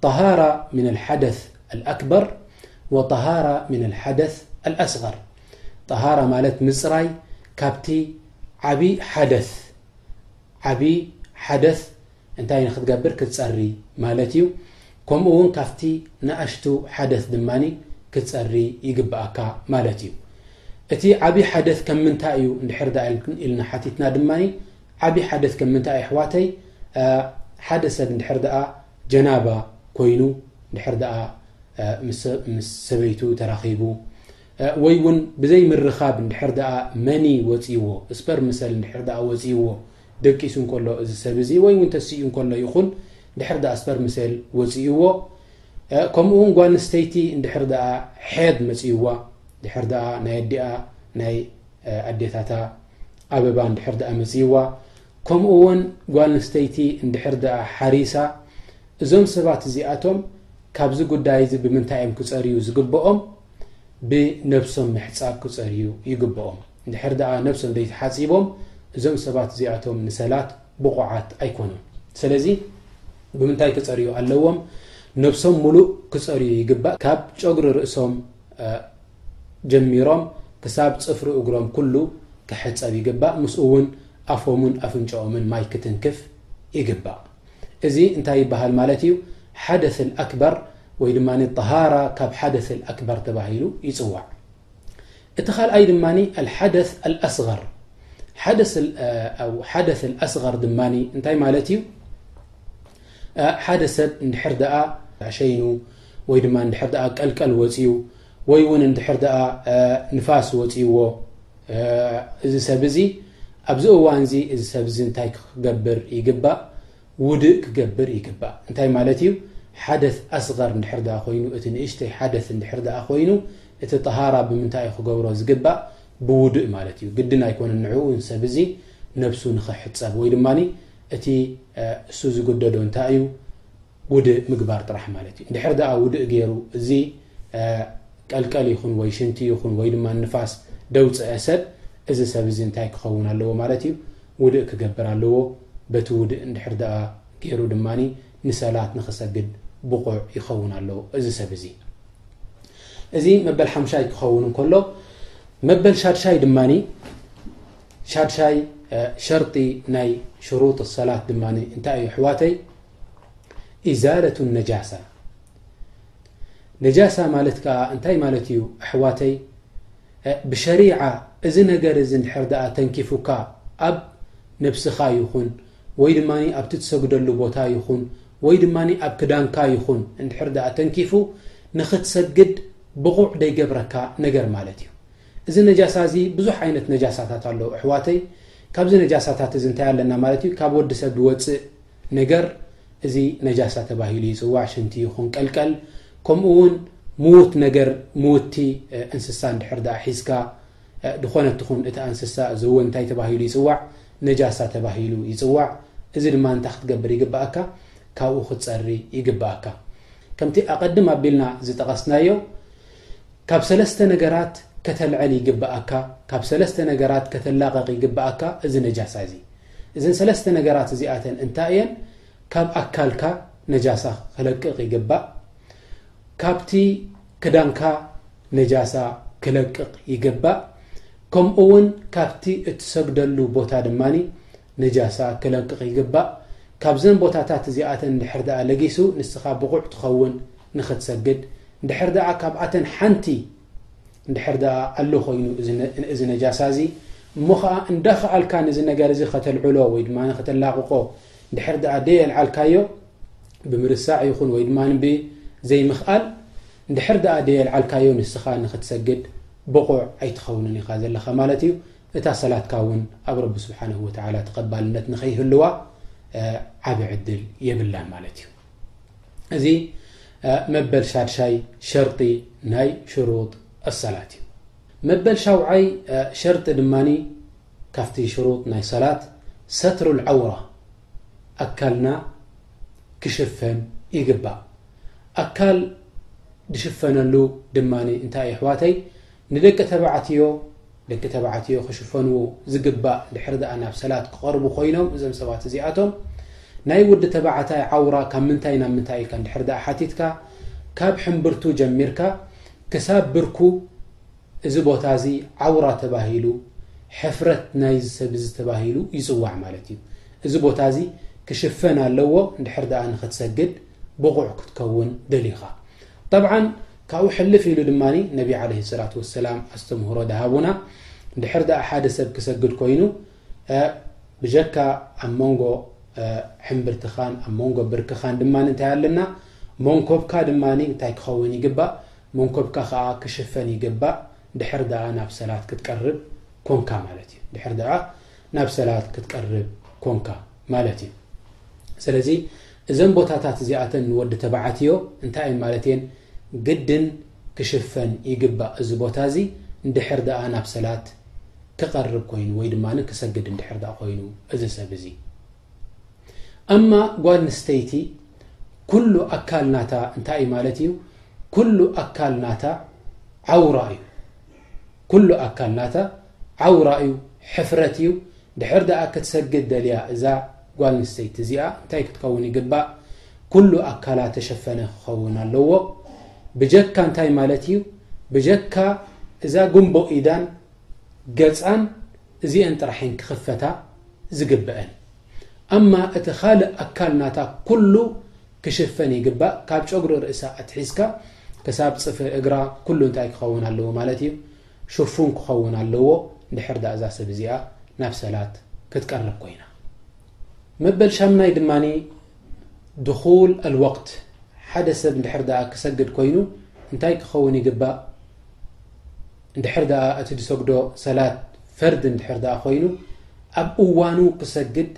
Speaker 1: ጠሃራ ምን ኣልሓደት ኣልኣክበር ወጠሃራ ምን ኣልሓደት ኣልኣስገር ጠሃራ ማለት ምፅራይ ካብቲ ዓብይ ሓደት ዓቢ ሓደት እንታይ ንክትገብር ክትጸሪ ማለት እዩ ከምኡ ውን ካብቲ ንኣሽቱ ሓደት ድማ ክትጸሪ ይግብኣካ ማለት እዩ። እቲ ዓቢ ሓደት ከም ምንታይ እዩ እንድሕር ዳኣ ኢልና ሓቲትና ድማ ዓቢ ሓደት ከም ምንታይ ኣሕዋተይ ሓደ ሰብ እንድሕር ዳኣ ጀናባ ኮይኑ እንድሕር ዳኣ ምስ ሰበይቱ ተራኺቡ ወይ ውን ብዘይ ምርኻብ እንድሕር ደኣ መኒ ወጺዎ፣ ስፐርም ሰል፣ እንድሕር ደኣ ወጺዎ፣ ደቂሱ እንከሎ እዚ ሰብ እዚ፣ ወይ ውን ተሲኡ እንከሎ ይኹን እንድሕር ደኣ ስፐርም ሰል ወጺእዎ፣ ከምኡ ውን ጓል ኣንስተይቲ እንድሕር ደኣ ሐየድ መጺእዋ፣ እንድሕር ደኣ ናይ ኣዲኣ ናይ ኣዴታታ ኣበባ እንድሕር ደኣ መጺእዋ፣ ከምኡ ውን ጓል ኣንስተይቲ እንድሕር ደኣ ሐሪሳ፣ እዞም ሰባት እዚኣቶም ካብዚ ጉዳይ እዚ ብምንታይ እዮም ክጸርዩ ዝግበኦም? ብነብሶም ምሕጻብ ክጸርዩ ይግብኦም። እንድሕር ደኣ ነብሶም ዘይተሓጺቦም እዞም ሰባት እዚኣቶም ንሰላት ብቑዓት ኣይኮኑን። ሰለዚ ብምንታይ ክጸርዩ ኣለዎም? ነብሶም ሙሉእ ክጸርዩ ይግባእ። ካብ ጨጉሪ ርእሶም ጀሚሮም ክሳብ ጽፍሪ እግሮም ኩሉ ክሕጸብ ይግባእ። ምስኡ ውን ኣፎምን ኣፍንጨኦምን ማይ ክትንክፍ ይግባእ። እዚ እንታይ ይበሃል ማለት እዩ? ሓደስ ኣልኣክበር ወይ ድማ ጠሃራ ካብ ሓደስ ኣልኣክበር ተባሂሉ ይፅዋዕ። እቲ ካልኣይ ድማ ኣልሓደስ ኣልኣስገር ሓደስ ኣልኣስገር ድማ እንታይ ማለት እዩ? ሓደ ሰብ እንድሕር ደኣ ሸይኑ ወይ ድማ እንድሕር ደኣ ቀልቀል ወፅዩ ወይ እውን እንድሕር ደኣ ንፋስ ወፅይዎ እዚ ሰብ እዚ ኣብዚ እዋን እዚ እዚ ሰብ እዚ እንታይ ክገብር ይግባእ? ውድእ ክገብር ይግባእ። እንታይ ማለት እዩ? ሓደት ኣስገር እንድሕር ደኣ ኮይኑ እቲ ንእሽተይ ሓደት እንድሕር ደኣ ኮይኑ እቲ ጠሃራ ብምንታይ እዩ ክገብሮ ዝግባእ? ብውድእ ማለት እዩ። ግድን ኣይኮነን ንዕኡ ሰብ እዚ ነብሱ ንኽሕጸብ ወይ ድማ እቲ እሱ ዝግደዶ እንታይ እዩ? ውድእ ምግባር ጥራሕ ማለት እዩ። እንድሕር ደኣ ውድእ ገይሩ እዚ ቀልቀል ይኹን ወይ ሽንቲ ይኹን ወይ ድማ ንፋስ ደውጽአ ሰብ እዚ ሰብ እዚ እንታይ ክኸውን ኣለዎ ማለት እዩ? ውድእ ክገብር ኣለዎ። በቲ ውድእ እንድሕር ደኣ ገይሩ ድማ ንሰላት ንኽሰግድ ብቑዕ ይኸውን ኣሎ እዚ ሰብ እዚ። እዚ መበል ሓምሻይ ክኸውን እንከሎ መበል ሻድሻይ ድማ ሻድሻይ ሸርጢ ናይ ሽሩጥ ሰላት ድማ እንታይ እዩ ኣሕዋተይ ኢዛለቱ ነጃሳ ነጃሳ ማለት ከኣ እንታይ ማለት እዩ ኣሕዋተይ ብሸሪዓ እዚ ነገር እዚ ድሕር ድኣ ተንኪፉካ ኣብ ነብስኻ ይኹን ወይ ድማ ኣብቲ ትሰግደሉ ቦታ ይኹን ወይ ድማ ኣብ ክዳንካ ይኹን እንድሕር ድኣ ተንኪፉ ንኽትሰግድ ብቑዕ ደይገብረካ ነገር ማለት እዩ እዚ ነጃሳ እዚ ብዙሕ ዓይነት ነጃሳታት ኣለዉ ኣሕዋተይ ካብዚ ነጃሳታት እዚ እንታይ ኣለና ማለት እዩ ካብ ወዲ ሰብ ዝወፅእ ነገር እዚ ነጃሳ ተባሂሉ ይጽዋዕ፣ ሽንቲ ይኹን ቀልቀል ከምኡ'ውን ምዉት ነገር፣ ምውቲ እንስሳ እንድሕር ድኣ ሒዝካ፣ ድኾነት ትኹን እታ እንስሳ፣ እዚ'ውን እንታይ ተባሂሉ ይጽዋዕ? ነጃሳ ተባሂሉ ይጽዋዕ። እዚ ድማ እንታይ ክትገብር ይግብኣካ? ካብኡ ክትጸሪ ይግብኣካ። ከምቲ ኣቐድም ኣቢልና ዝጠቐስናዮ ካብ ሰለስተ ነገራት ከተልዕል ይግብኣካ፣ ካብ ሰለስተ ነገራት ከተላቐቕ ይግብኣካ እዚ ነጃሳ እዚ። እዘን ሰለስተ ነገራት እዚኣተን እንታይ እየን? ካብ ኣካልካ ነጃሳ ክለቅቕ ይግባእ፣ ካብቲ ክዳንካ ነጃሳ ክለቅቕ ይግባእ፣ ከምኡውን ካብቲ እትሰግደሉ ቦታ ድማ ነጃሳ ክለቅቕ ይግባእ። ካብዘን ቦታታት እዚኣተን እንድሕር ደኣ ለጊሱ ንስኻ ብቑዕ ትኸውን ንኽትሰግድ። እንድሕር ደኣ ካብኣተን ሓንቲ እንድሕር ደኣ ኣሎ ኮይኑ እዚ ነጃሳ እዚ እሞ ኸኣ እንዳኸኣልካ ነዚ ነገር እዚ ከተልዕሎ ወይ ድማ ከተላቕቖ እንድሕር ደኣ ደየልዓልካዮ ብምርሳዕ ይኹን ወይ ድማ ብዘይምኽኣል እንድሕር ደኣ ደየልዓልካዮ ንስኻ ንኽትሰግድ ብቑዕ ኣይትኸውንን ኢኻ ዘለኻ ማለት እዩ እታ ሰላትካ እውን ኣብ ረቢ ስብሓንሁ ወተዓላ ተቐባልነት ንኸይህልዋ ዓብ ዕድል የብላን ማለት እዩ እዚ መበል ሻድሻይ ሸርጢ ናይ ሽሩጥ ኣሰላት እዩ መበል ሻውዓይ ሸርጢ ድማ ካብቲ ሽሩጥ ናይ ሰላት ሰትሩ ልዓውራ ኣካልና ክሽፈን ይግባእ ኣካል ዝሽፈነሉ ድማ እንታይ የሕዋተይ ንደቂ ተባዕትዮ ደቂ ተባዕትዮ ክሽፈንዎ ዝግባእ ድሕሪ ድኣ ናብ ሰላት ክቐርቡ ኮይኖም እዞም ሰባት እዚኣቶም ናይ ወዲ ተባዕታይ ዓውራ ካብ ምንታይ ናብ ምንታይ ኢልካ ድሕሪ ድኣ ሓቲትካ ካብ ሕምብርቱ ጀሚርካ ክሳብ ብርኩ እዚ ቦታ እዚ ዓውራ ተባሂሉ ሕፍረት ናይ ሰብ እዚ ተባሂሉ ይጽዋዕ ማለት እዩ እዚ ቦታ እዚ ክሽፈን ኣለዎ ድሕሪ ድኣ ንክትሰግድ ብቑዕ ክትከውን ደሊኻ ጠብዓን ካብኡ ሕልፍ ኢሉ ድማ ነቢ ዓለይሂ ሰላቱ ወሰላም ኣስተምህሮ ደሃቡና ድሕር ደኣ ሓደ ሰብ ክሰግድ ኮይኑ ብጀካ ኣብ መንጎ ሕምብርትኻን ኣብ መንጎ ብርክኻን ድማ እንታይ ኣለና መንኮብካ ድማ እንታይ ክኸውን ይግባእ መንኮብካ ከዓ ክሽፈን ይግባእ ድሕር ደኣ ናብ ሰላት ክትቀርብ ኮንካ ማለት እዩ ድሕር ደኣ ናብ ሰላት ክትቀርብ ኮንካ ማለት እዩ ስለዚ እዘን ቦታታት እዚኣተን ንወዲ ተባዓትዮ እንታይ እየን ማለት እየን ግድን ክሽፈን ይግባእ እዚ ቦታ እዚ እንድሕር ደኣ ናብ ሰላት ክቐርብ ኮይኑ ወይ ድማ ክሰግድ እንድሕር ደኣ ኮይኑ እዚ ሰብ እዚ ኣማ ጓል ንስተይቲ ኩሉ ኣካል ናታ እንታይ እዩ ማለት እዩ ኩሉ ኣካል ናታ ዓውራ እዩ ኩሉ ኣካል ናታ ዓውራ ዩ ሕፍረት ዩ ድሕር ደኣ ክትሰግድ ደልያ እዛ ጓል ንስተይቲ እዚኣ እንታይ ክትከውን ይግባእ ኩሉ ኣካላ ተሸፈነ ክከውን ኣለዎ ብጀካ እንታይ ማለት እዩ ብጀካ እዛ ጉንቦ ኢዳን ገጻን እዚኤን ጥራሕ እየን ክክፈታ ዝግበኣን ኣማ እቲ ካልእ ኣካል ናታ ኩሉ ክሽፈን ይግባእ ካብ ጨጉሪ ርእሳ ኣትሒዝካ ክሳብ ጽፍሪ እግራ ኩሉ እንታይ ክኸውን ኣለዎ ማለት እዩ? ሽፉን ክኸውን ኣለዎ እንድሕር ደኣ እዛ ሰብ እዚኣ ናብ ሰላት ክትቀርብ ኮይና። መበል ሻምናይ ድማ ድኹል ኣልወቅት ሓደ ሰብ እንድሕር ደኣ ክሰግድ ኮይኑ እንታይ ክኸውን ይግባእ? እንድሕር ደኣ እቲ ዝሰግዶ ሰላት ፈርዲ እንድሕር ደኣ ኮይኑ ኣብ እዋኑ ክሰግድ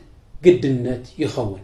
Speaker 1: ግድነት ይኸውን።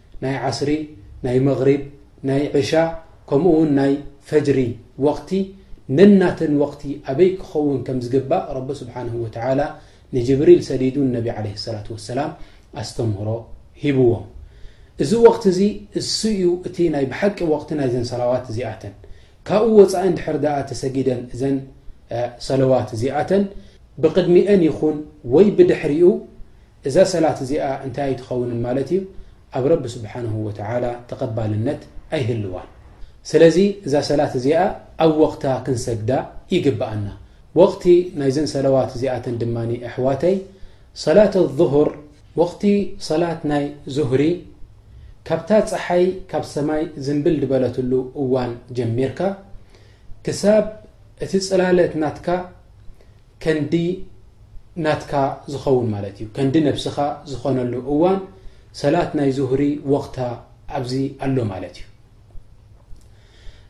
Speaker 1: ናይ ዓስሪ፣ ናይ መግሪብ፣ ናይ ዕሻ ከምኡ ውን ናይ ፈጅሪ ወቕቲ ነናተን ወቕቲ ኣበይ ክኸውን ከም ዝግባእ ረቢ ስብሓነሁ ወተዓላ ንጅብሪል ሰዲዱ ንነቢ ዓለይሂ ሰላቱ ወሰላም ኣስተምህሮ ሂብዎም። እዚ ወቕቲ እዚ እሱ ዩ እቲ ናይ ብሓቂ ወቕቲ ናይዘን ሰላዋት እዚኣተን። ካብኡ ወፃኢ እንድሕር ደኣ ተሰጊደን እዘን ሰለዋት እዚኣተን ብቕድሚኤን ይኹን ወይ ብድሕሪኡ እዛ ሰላት እዚኣ እንታይ ኣይትኸውንን ማለት እዩ፣ ኣብ ረቢ ሱብሓነሁ ወተዓላ ተቐባልነት ኣይህልዋን። ስለዚ እዛ ሰላት እዚኣ ኣብ ወቕታ ክንሰግዳ ይግብኣና። ወቕቲ ናይዘን ሰለዋት እዚኣተን ድማ ኣሕዋተይ፣ ሰላተ ዙሁር፣ ወቕቲ ሰላት ናይ ዙህሪ ካብታ ጸሓይ ካብ ሰማይ ዝንብል ድበለትሉ እዋን ጀሚርካ ክሳብ እቲ ጽላለት ናትካ ከንዲ ናትካ ዝኸውን ማለት እዩ ከንዲ ነብስኻ ዝኾነሉ እዋን ሰላት ናይ ዙህሪ ወቕታ ኣብዚ ኣሎ ማለት እዩ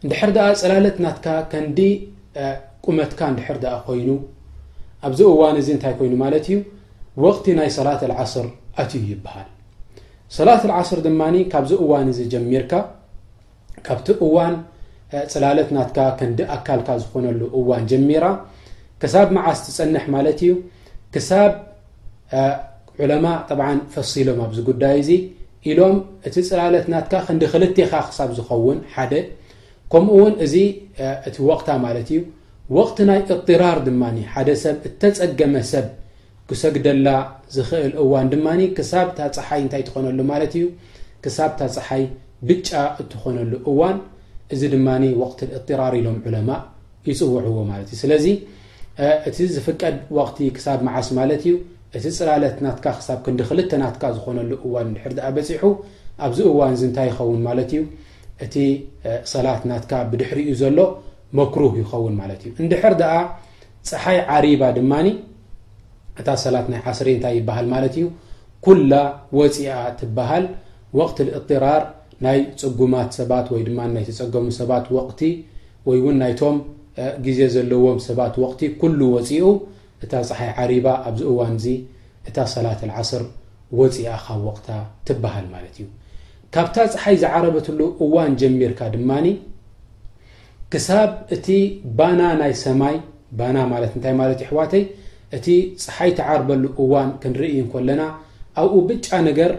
Speaker 1: እንድሕር ደኣ ፅላለት ናትካ ከንዲ ቁመትካ እንድሕር ደኣ ኮይኑ ኣብዚ እዋን እዚ እንታይ ኮይኑ ማለት እዩ ወቕቲ ናይ ሰላት ዓስር ኣትዩ ይበሃል ሰላት ዓስር ድማ ካብዚ እዋን እዚ ጀሚርካ ካብቲ እዋን ጽላለት ናትካ ከንዲ ኣካልካ ዝኾነሉ እዋን ጀሚራ ክሳብ መዓስ ትጸንሕ ማለት እዩ ክሳብ ዑለማ ጠብዓን ፈሲሎም ኣብዚ ጉዳይ እዚ ኢሎም እቲ ፅላለት ናትካ ክንዲ ክልቴኻ ክሳብ ዝኸውን ሓደ ከምኡ ውን እዚ እቲ ወቕታ ማለት እዩ ወቕቲ ናይ እጥራር ድማ ሓደ ሰብ እተፀገመ ሰብ ክሰግደላ ዝኽእል እዋን ድማ ክሳብ እታ ፀሓይ እንታይ ትኾነሉ ማለት እዩ ክሳብ እታ ፀሓይ ብጫ እትኾነሉ እዋን እዚ ድማ ወቅት እጥራር ኢሎም ዑለማ ይፅውዕዎ ማለት እዩ ስለዚ እቲ ዝፍቀድ ወቅቲ ክሳብ መዓስ ማለት እዩ እቲ ፅላለት ናትካ ክሳብ ክንዲ ክልተ ናትካ ዝኾነሉ እዋን እንድሕር ድኣ በፂሑ ኣብዚ እዋን እዚ እንታይ ይኸውን ማለት እዩ እቲ ሰላት ናትካ ብድሕሪኡ ዘሎ መክሩህ ይኸውን ማለት እዩ እንድሕር ድኣ ጸሓይ ዓሪባ ድማ እታ ሰላት ናይ ዓስሪ እንታይ ይበሃል ማለት እዩ ኩላ ወፂኣ ትበሃል ወቅት ልእጥራር ናይ ፅጉማት ሰባት ወይ ድማ ናይ ተፀገሙ ሰባት ወቅቲ ወይ እውን ናይቶም ግዜ ዘለዎም ሰባት ወቅቲ ኩሉ ወፂኡ እታ ፀሓይ ዓሪባ ኣብዚ እዋን እዚ እታ ሰላት ልዓስር ወፂኣ ካብ ወቅታ ትበሃል ማለት እዩ ካብታ ፀሓይ ዝዓረበትሉ እዋን ጀሚርካ ድማ ክሳብ እቲ ባና ናይ ሰማይ፣ ባና ማለት እንታይ ማለት እዩ ኣሕዋተይ፣ እቲ ፀሓይ ትዓርበሉ እዋን ክንርኢ እንኮለና ኣብኡ ብጫ ነገር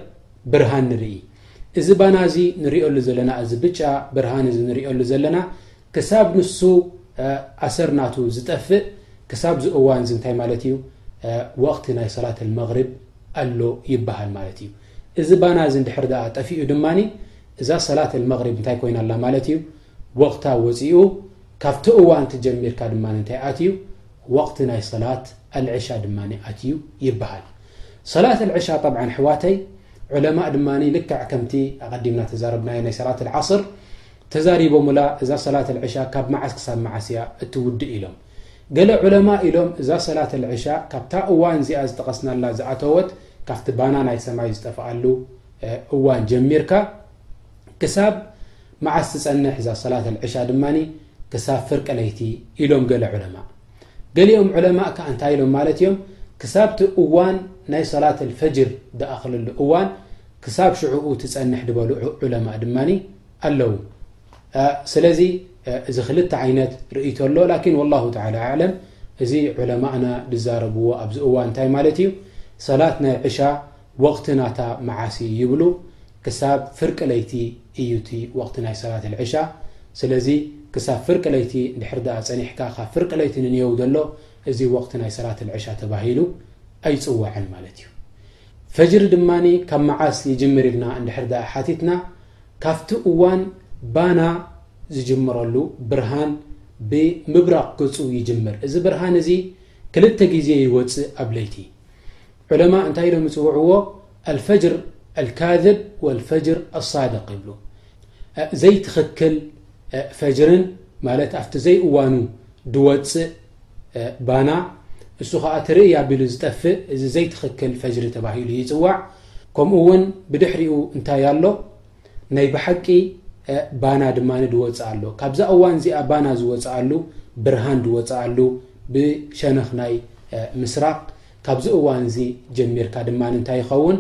Speaker 1: ብርሃን ንርኢ። እዚ ባና እዚ ንሪኦሉ ዘለና እዚ ብጫ ብርሃን እዚ ንሪኦሉ ዘለና ክሳብ ንሱ ኣሰር ናቱ ዝጠፍእ ክሳብ እዚ እዋን እዚ እንታይ ማለት እዩ ወቕቲ ናይ ሰላት መግሪብ ኣሎ ይበሃል ማለት እዩ። እዚ ባና እዚ እንድሕር ደኣ ጠፊኡ ድማ እዛ ሰላት መግሪብ እንታይ ኮይና ኣላ ማለት እዩ ወቕታ ወጺኡ ካብቲ እዋንቲ ጀሚርካ ድማ እንታይ ኣትዩ ወቕቲ ናይ ሰላት ኣልዕሻ ድማ ኣትዩ ይበሃል ሰላት ኣልዕሻ ጠብዓ ኣሕዋተይ ዑለማእ ድማ ልክዕ ከምቲ ኣቐዲምና ተዛረብናዮ ናይ ሰላት ልዓስር ተዛሪቦምላ እዛ ሰላት ኣልዕሻ ካብ መዓስ ክሳብ መዓስ እያ እትውድእ ኢሎም ገለ ዑለማ ኢሎም እዛ ሰላት ኣልዕሻ ካብታ እዋን እዚኣ ዝጠቐስናላ ዝኣተወት ካብቲ ባና ናይ ሰማይ ዝጠፍኣሉ እዋን ጀሚርካ ክሳብ መዓስ ትጸንሕ እዛ ሰላት ኣልዕሻ ድማ ክሳብ ፍርቂ ለይቲ ኢሎም ገለ ዑለማእ ገሊኦም ዑለማእ ከኣ እንታይ ኢሎም ማለት እዮም ክሳብቲ እዋን ናይ ሰላት ኣልፈጅር ዝኣኽለሉ እዋን ክሳብ ሽዕኡ ትጸንሕ ዝበሉ ዑለማእ ድማ ኣለዉ ስለዚ እዚ ክልተ ዓይነት ርእቶ ኣሎ ላኪን ወላሁ ተዓላ ኣዕለም እዚ ዑለማእና ዝዛረብዎ ኣብዚ እዋን እንታይ ማለት እዩ ሰላት ናይ ዕሻ ወቕቲ ናታ መዓስ እዩ ይብሉ? ክሳብ ፍርቂ ለይቲ እዩ እቲ ወቕቲ ናይ ሰላት ኣልዕሻ። ስለዚ ክሳብ ፍርቂ ለይቲ እንድሕር ደኣ ጸኒሕካ ካብ ፍርቂ ለይቲ ንንየው ዘሎ እዚ ወቕቲ ናይ ሰላት ኣልዕሻ ተባሂሉ ኣይጽዋዕን ማለት እዩ። ፈጅሪ ድማ ካብ መዓስ ይጅምር ኢልና እንድሕር ደኣ ሓቲትና ካብቲ እዋን ባና ዝጅምረሉ ብርሃን ብምብራቕ ገጹ ይጅምር። እዚ ብርሃን እዚ ክልተ ግዜ ይወጽእ ኣብ ለይቲ። ዑለማእ እንታይ ኢሎም ይጽውዕዎ ኣልፈጅር ኣልካዝብ ወልፈጅር ኣሳድቅ ይብሉ ዘይትኽክል ፈጅርን ማለት ኣብቲ ዘይእዋኑ ድወጽእ ባና እሱ ከዓ ትርእይ ኣቢሉ ዝጠፍእ እዚ ዘይትኽክል ፈጅሪ ተባሂሉ ይፅዋዕ ከምኡ እውን ብድሕሪኡ እንታይ ኣሎ ናይ ብሓቂ ባና ድማ ድወጽእ ኣሎ ካብዛ እዋን እዚኣ ባና ዝወጽኣሉ ብርሃን ድወጽኣሉ ብሸነኽ ናይ ምስራቅ ካብዚ እዋን እዚ ጀሚርካ ድማ እንታይ ይኸውን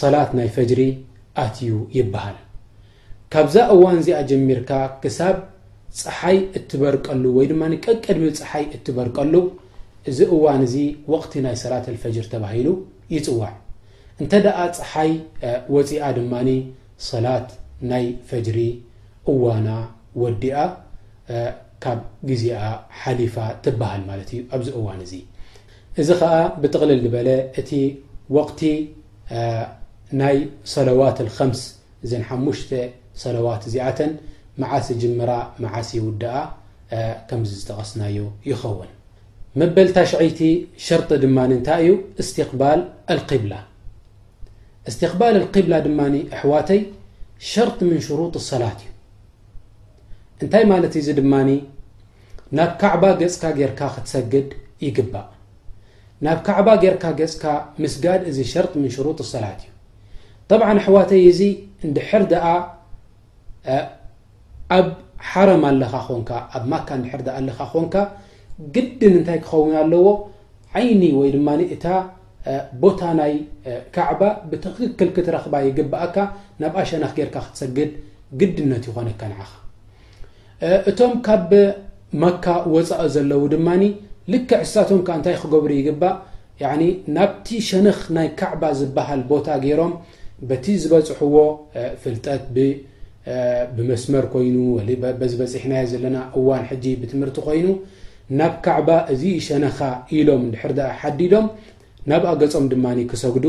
Speaker 1: ሰላት ናይ ፈጅሪ ኣትዩ ይበሃል ካብዛ እዋን እዚኣ ጀሚርካ ክሳብ ፀሓይ እትበርቀሉ ወይ ድማ ቀቅድሚ ፀሓይ እትበርቀሉ እዚ እዋን እዚ ወቅቲ ናይ ሰላት ኣልፈጅር ተባሂሉ ይፅዋዕ እንተ ደኣ ጸሓይ ወጺኣ ድማ ሰላት ናይ ፈጅሪ እዋና ወዲኣ ካብ ግዜኣ ሓሊፋ ትበሃል ማለት እዩ ኣብዚ እዋን እዚ። እዚ ከኣ ብጥቕልል ዝበለ እቲ ወቕቲ ናይ ሰለዋት ኣልኸምስ እዘን ሓሙሽተ ሰለዋት እዚኣተን መዓስ ይጅምራ መዓስ ይውድኣ ከምዚ ዝጠቐስናዮ ይኸውን። መበል ታሽዐይቲ ሸርጢ ድማ እንታይ እዩ እስትቅባል ኣልቅብላ እስትቅባል ኣልቅብላ ድማ ኣሕዋተይ ሸርጢ ምን ሽሩጥ ሰላት እዩ እንታይ ማለት እዚ ድማ ናብ ካዕባ ገጽካ ጌርካ ክትሰግድ ይግባእ ናብ ካዕባ ጌርካ ገጽካ ምስጋድ እዚ ሸርጢ ምን ሽሩጥ ሰላት እዩ ጠብዓ ኣሕዋተይ እዚ እንድሕር ደኣ ኣብ ሓረም ኣለኻ ኮንካ ኣብ ማካ እንድሕር ዳኣ ኣለኻ ኮንካ ግድን እንታይ ክኸውን ኣለዎ ዓይኒ ወይ ድማ እታ ቦታ ናይ ካዕባ ብትክክል ክትረኽባ ይግብኣካ ናብኣ ሸነኽ ጌርካ ክትሰግድ ግድነት ይኾነካ ንዓኻ እቶም ካብ መካ ወጻኢ ዘለዉ ድማ ልክዕ እሳቶም ከኣ እንታይ ክገብሩ ይግባእ ያኒ ናብቲ ሸነኽ ናይ ካዕባ ዝበሃል ቦታ ገይሮም በቲ ዝበጽሕዎ ፍልጠት ብ ብመስመር ኮይኑ ወሊ በዚ በጺሕናዮ ዘለና እዋን ሕጂ ብትምህርቲ ኮይኑ ናብ ካዕባ እዚ ሸነኻ ኢሎም እንድሕር ደኣ ሓዲዶም ናብኣ ገጾም ድማ ክሰግዱ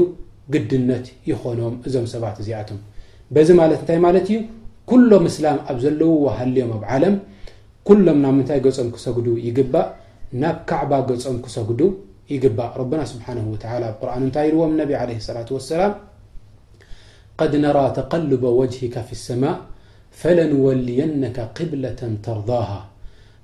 Speaker 1: ግድነት ይኾኖም እዞም ሰባት እዚኣቶም በዚ ማለት እንታይ ማለት እዩ ኩሎም እስላም ኣብ ዘለውዎ ሃልዮም ኣብ ዓለም ኩሎም ናብ ምንታይ ገጾም ክሰግዱ ይግባእ ናብ ካዕባ ገጾም ክሰግዱ ይግባእ ረብና ስብሓንሁ ወተላ ኣብ ቁርን እንታይ ኢልዎም ነቢ ለ ሰላት ወሰላም قድ ነራ ተቀልበ ወጅሂካ ፊ ሰማእ ፈለንወልየነካ ቅብለተን ተርضሃ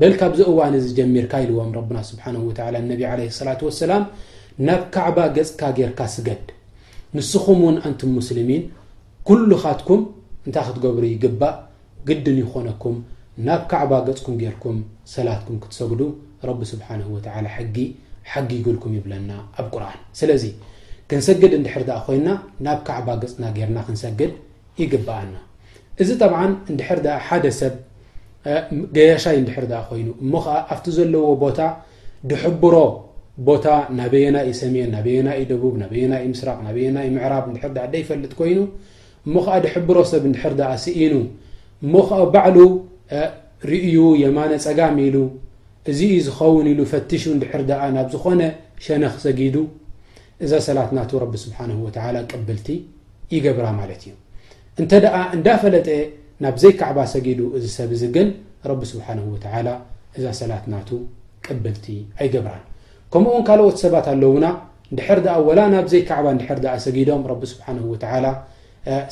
Speaker 1: በል ካብዚ እዋን እዚ ጀሚርካ ኢልዎም ረብና ስብሓነሁ ወተዓላ ንነቢ ዓለይሂ ሰላቱ ወሰላም ናብ ካዕባ ገጽካ ጌርካ ስገድ ንስኹም ውን ኣንቱም ሙስሊሚን ኩሉኻትኩም እንታይ ክትገብሩ ይግባእ ግድን ይኾነኩም ናብ ካዕባ ገጽኩም ጌርኩም ሰላትኩም ክትሰግዱ ረቢ ስብሓነሁ ወተዓላ ሕጊ ሓጊጉልኩም ይብለና ኣብ ቁርኣን ስለዚ ክንሰግድ እንድሕር ደኣ ኮይና ናብ ካዕባ ገጽና ጌርና ክንሰግድ ይግበኣና እዚ ጠብዓን እንድሕር ደኣ ሓደ ሰብ ገያሻይ እንድሕር ደኣ ኮይኑ እሞ ኸኣ ኣብቲ ዘለዎ ቦታ ድሕብሮ ቦታ ናበየና እዩ ሰሜን ናበየና እዩ ደቡብ ናበየና እዩ ምስራቅ ናበየና እዩ ምዕራብ እንድሕር ደኣ ደይፈልጥ ኮይኑ እሞ ኸኣ ድሕብሮ ሰብ እንድሕር ደኣ ስኢኑ እሞ ኸኣ ባዕሉ ርእዩ የማነ ጸጋም ኢሉ እዚ እዩ ዝኸውን ኢሉ ፈትሹ እንድሕር ደኣ ናብ ዝኾነ ሸነኽ ሰጊዱ እዛ ሰላት ናቱ ረቢ ስብሓንሁ ወተዓላ ቅብልቲ ይገብራ ማለት እዩ እንተ ደኣ እንዳፈለጠ ናብ ዘይ ካዕባ ሰጊዱ እዚ ሰብ እዚ ግን ረቢ ስብሓንሁ ወተዓላ እዛ ሰላት ናቱ ቅብልቲ ኣይገብራን ከምኡውን ካልኦት ሰባት ኣለዉና ድሕር ደኣ ወላ ናብ ዘይ ካዕባ ድሕር ደኣ ሰጊዶም ረቢ ስብሓንሁ ወተዓላ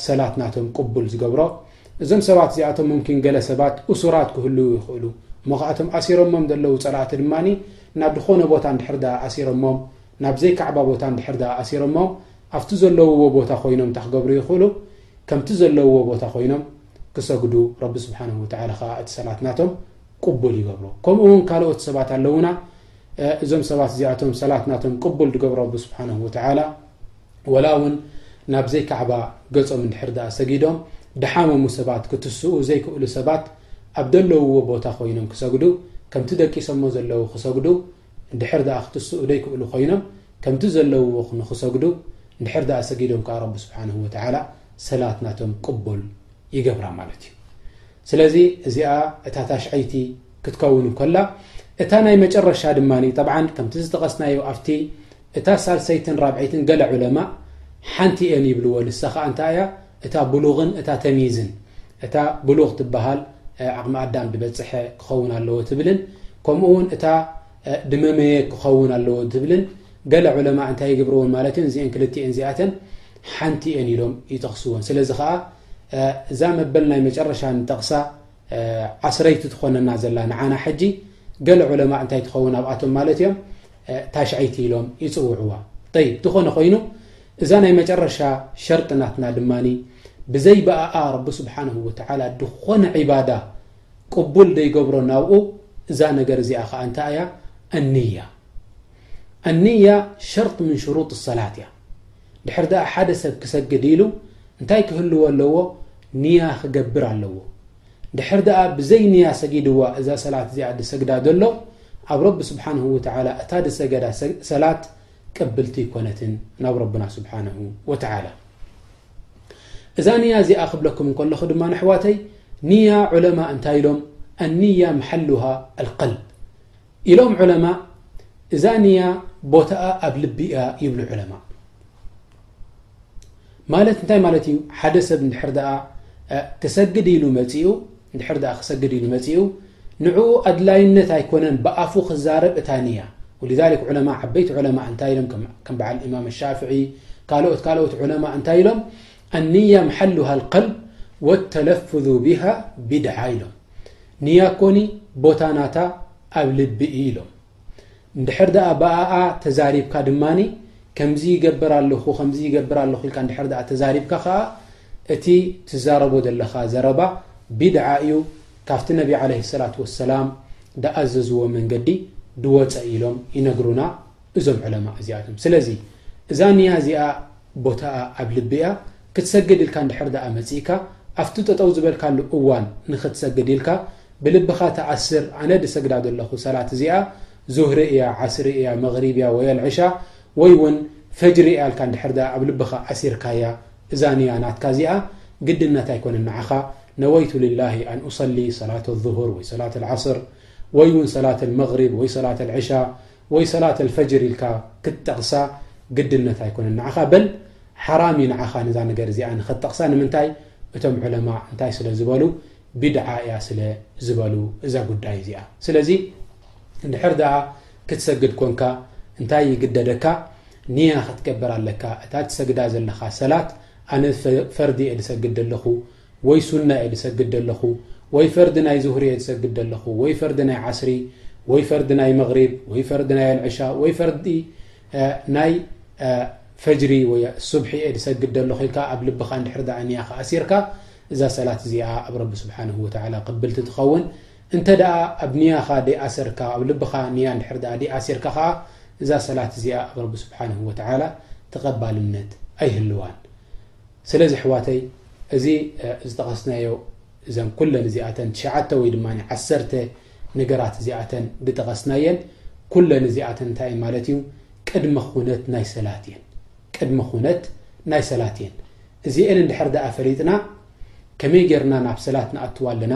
Speaker 1: ሰላት ናቶም ቅቡል ዝገብሮ እዞም ሰባት እዚኣቶም ምምኪን ገለ ሰባት እሱራት ክህልው ይኽእሉ እሞ ከኣቶም ኣሲሮሞም ዘለዉ ፀላእቲ ድማ ናብ ዝኾነ ቦታ ድሕር ደኣ ኣሲሮሞም ናብ ዘይካዕባ ቦታ እንድሕር ደኣ ኣሲሮሞም ኣብቲ ዘለውዎ ቦታ ኮይኖም እንታይ ክገብሩ ይኽእሉ? ከምቲ ዘለውዎ ቦታ ኮይኖም ክሰግዱ ረቢ ስብሓነሁ ወተዓላ ከኣ እቲ ሰላት ናቶም ቅቡል ይገብሮ። ከምኡ እውን ካልኦት ሰባት ኣለውና እዞም ሰባት እዚኣቶም ሰላት ናቶም ቅቡል ዝገብሮ ረቢ ስብሓነሁ ወተዓላ ወላ እውን ናብ ዘይካዕባ ገጾም እንድሕር ደኣ ሰጊዶም ድሓመሙ ሰባት ክትስኡ ዘይክእሉ ሰባት ኣብ ዘለውዎ ቦታ ኮይኖም ክሰግዱ ከምቲ ደቂሶሞ ዘለዉ ክሰግዱ እንድሕር ደኣ ክትስኡ ዘይክእሉ ኮይኖም ከምቲ ዘለውዎ ንኽሰግዱ እንድሕር ደኣ ሰጊዶም ከኣ ረቢ ስብሓነሁ ወተዓላ ሰላት ናቶም ቅቡል ይገብራ ማለት እዩ ስለዚ እዚኣ እታ ታሽዐይቲ ክትከውን እንከላ እታ ናይ መጨረሻ ድማ ጠብዓን ከምቲ ዝጠቐስናዮ ኣብቲ እታ ሳልሰይትን ራብዐይትን ገለ ዑለማ ሓንቲ እየን ይብልዎ ንሳ ከዓ እንታይ እያ እታ ብሉግን እታ ተምይዝን፣ እታ ብሉግ ትበሃል ዓቕሚ ኣዳም ድበጽሐ ክኸውን ኣለዎ ትብልን ከምኡውን እታ ድመመየ ክኸውን ኣለዎ ትብልን፣ ገለ ዑለማእ እንታይ ይግብርወን ማለት እዮን እዚኤን ክልቲኤን እዚኣተን ሓንቲ እየን ኢሎም ይጠቕስወን። ስለዚ ከኣ እዛ መበል ናይ መጨረሻ ንጠቕሳ ዓስረይቲ ትኾነና ዘላ ንዓና ሕጂ ገለ ዑለማእ እንታይ ትኸውን ኣብኣቶም ማለት እዮም ታሽዐይቲ ኢሎም ይፅውዕዋ ይ ዝኾነ ኮይኑ እዛ ናይ መጨረሻ ሸርጢ ናትና ድማ ብዘይ ብኣኣ ረቢ ስብሓን ወተላ ድኾነ ዕባዳ ቅቡል ዘይገብሮ ናብኡ እዛ ነገር እዚኣ ከዓ እንታይ እያ ኣንያ ኣንያ ሸርጢ ምን ሽሩጥ ሰላት እያ ድሕር ደኣ ሓደ ሰብ ክሰግድ ኢሉ እንታይ ክህልዎ ኣለዎ ንያ ክገብር ኣለዎ ድሕር ደኣ ብዘይ ንያ ሰጊድዋ እዛ ሰላት እዚኣ ድሰግዳ ዘሎ ኣብ ረቢ ስብሓንሁ ወተዓላ እታ ድሰገዳ ሰላት ቅብልቲ ይኮነትን ናብ ረብና ስብሓንሁ ወተዓላ እዛ ንያ እዚኣ ክብለኩም እንከለኹ ድማ ኣሕዋተይ ንያ ዑለማ እንታይ ኢሎም ኣንያ መሓሉሃ ኣልቀልብ ኢሎም ዑለማእ እዛ ንያ ቦታኣ ኣብ ልቢ እያ ይብሉ ዑለማእ ማለት እንታይ ማለት እዩ ሓደ ሰብ እንድሕር ደኣ ክሰግድ ኢሉ መፅኡ እንድሕር ደኣ ክሰግድ ኢሉ መፅኡ ንዕኡ ኣድላይነት ኣይኮነን ብኣፉ ክዛረብ እታ ንያ ወልዛሊክ ዑለማ ዓበይቲ ዑለማ እንታይ ኢሎም ከም በዓል እማም ሻፍዒ ካልኦት ካልኦት ዑለማ እንታይ ኢሎም ኣንያ ምሓሉሃ ልቀልብ ወተለፍዙ ብሃ ቢድዓ ኢሎም ንያኮኒ ቦታ ናታ ኣብ ልቢ እዩ ኢሎም። እንድሕር ደኣ ብኣኣ ተዛሪብካ ድማ ከምዚ ይገብር ኣለኹ ከምዚ ይገብር ኣለኹ ኢልካ እንድሕር ደኣ ተዛሪብካ ከኣ እቲ ትዛረቦ ዘለኻ ዘረባ ቢድዓ እዩ ካብቲ ነቢ ዓለይሂ ሰላቱ ወሰላም ደኣዘዝዎ መንገዲ ድወጸ ኢሎም ይነግሩና እዞም ዑለማእ እዚኣቶም ስለዚ እዛ ንያ እዚኣ ቦታኣ ኣብ ልቢ እያ ክትሰግድ ኢልካ እንድሕር ደኣ መጺእካ ኣብቲ ጠጠው ዝበልካሉ እዋን ንኽትሰግድ ኢልካ ብልብኻ ትኣስር ኣነ ድሰግዳ ዘለኹ ሰላት እዚኣ ዙህሪ እያ ዓስሪ እያ መግሪብ እያ ወይ ኣልዕሻ ወይ እውን ፈጅሪ እያ ኢልካ እንድሕር ደኣ ኣብ ልብኻ ኣሲርካያ እዛ ንያ ናትካ እዚኣ ግድነት ኣይኮነን ንዓኻ ነወይቱ ሊላሂ ኣን ኡሰሊ ሰላት ኣዙሁር ወይ ሰላት ኣልዓስር ወይ እውን ሰላት ኣልመግሪብ ወይ ሰላት ኣልዕሻ ወይ ሰላት ኣልፈጅር ኢልካ ክትጠቕሳ ግድነት ኣይኮነን ንዓኻ በል ሓራም እዩ ንዓኻ ነዛ ነገር እዚኣ ንኸትጠቕሳ ንምንታይ እቶም ዑለማእ እንታይ ስለ ዝበሉ ቢድዓ እያ ስለ ዝበሉ እዛ ጉዳይ እዚኣ ስለዚ እንድሕር ደኣ ክትሰግድ ኮንካ እንታይ ይግደደካ ንያ ክትገብር ኣለካ እታ ትሰግዳ ዘለኻ ሰላት ኣነ ፈርዲ እየ ዝሰግድ ዘለኹ ወይ ሱና እየ ዝሰግድ ዘለኹ ወይ ፈርዲ ናይ ዙህሪ እየ ዝሰግድ ዘለኹ ወይ ፈርዲ ናይ ዓስሪ ወይ ፈርዲ ናይ መግሪብ ወይ ፈርዲ ናይ ኣልዕሻ ወይ ፈርዲ ናይ ፈጅሪ ወይ ሱብሒ እየ ዝሰግድ ዘለኹ ኢልካ ኣብ ልብኻ እንድሕር ደኣ ንያኻ ኣሲርካ እዛ ሰላት እዚኣ ኣብ ረቢ ስብሓንሁ ወተዓላ ቅብልቲ ትኸውን እንተ ደኣ ኣብ ንያኻ ደይኣሰርካ ኣብ ልብኻ ንያ እንድሕር ደኣ ደይኣሲርካ ከዓ እዛ ሰላት እዚኣ ኣብ ረቢ ስብሓንሁ ወተዓላ ተቐባልነት ኣይህልዋን ስለዚ ኣሕዋተይ እዚ ዝጠቐስናዮ እዘን ኩለን እዚኣተን ትሽዓተ ወይ ድማ ዓሰርተ ነገራት እዚኣተን ድጠቐስናየን ኩለን እዚኣተን እንታይ እየን ማለት እዩ ቅድመ ኩነት ናይ ሰላት እየን ቅድመ ኩነት ናይ ሰላት እየን እዚኤን እንድሕር ደኣ ፈሊጥና ከመይ ጌርና ናብ ሰላት ንኣትዋ ኣለና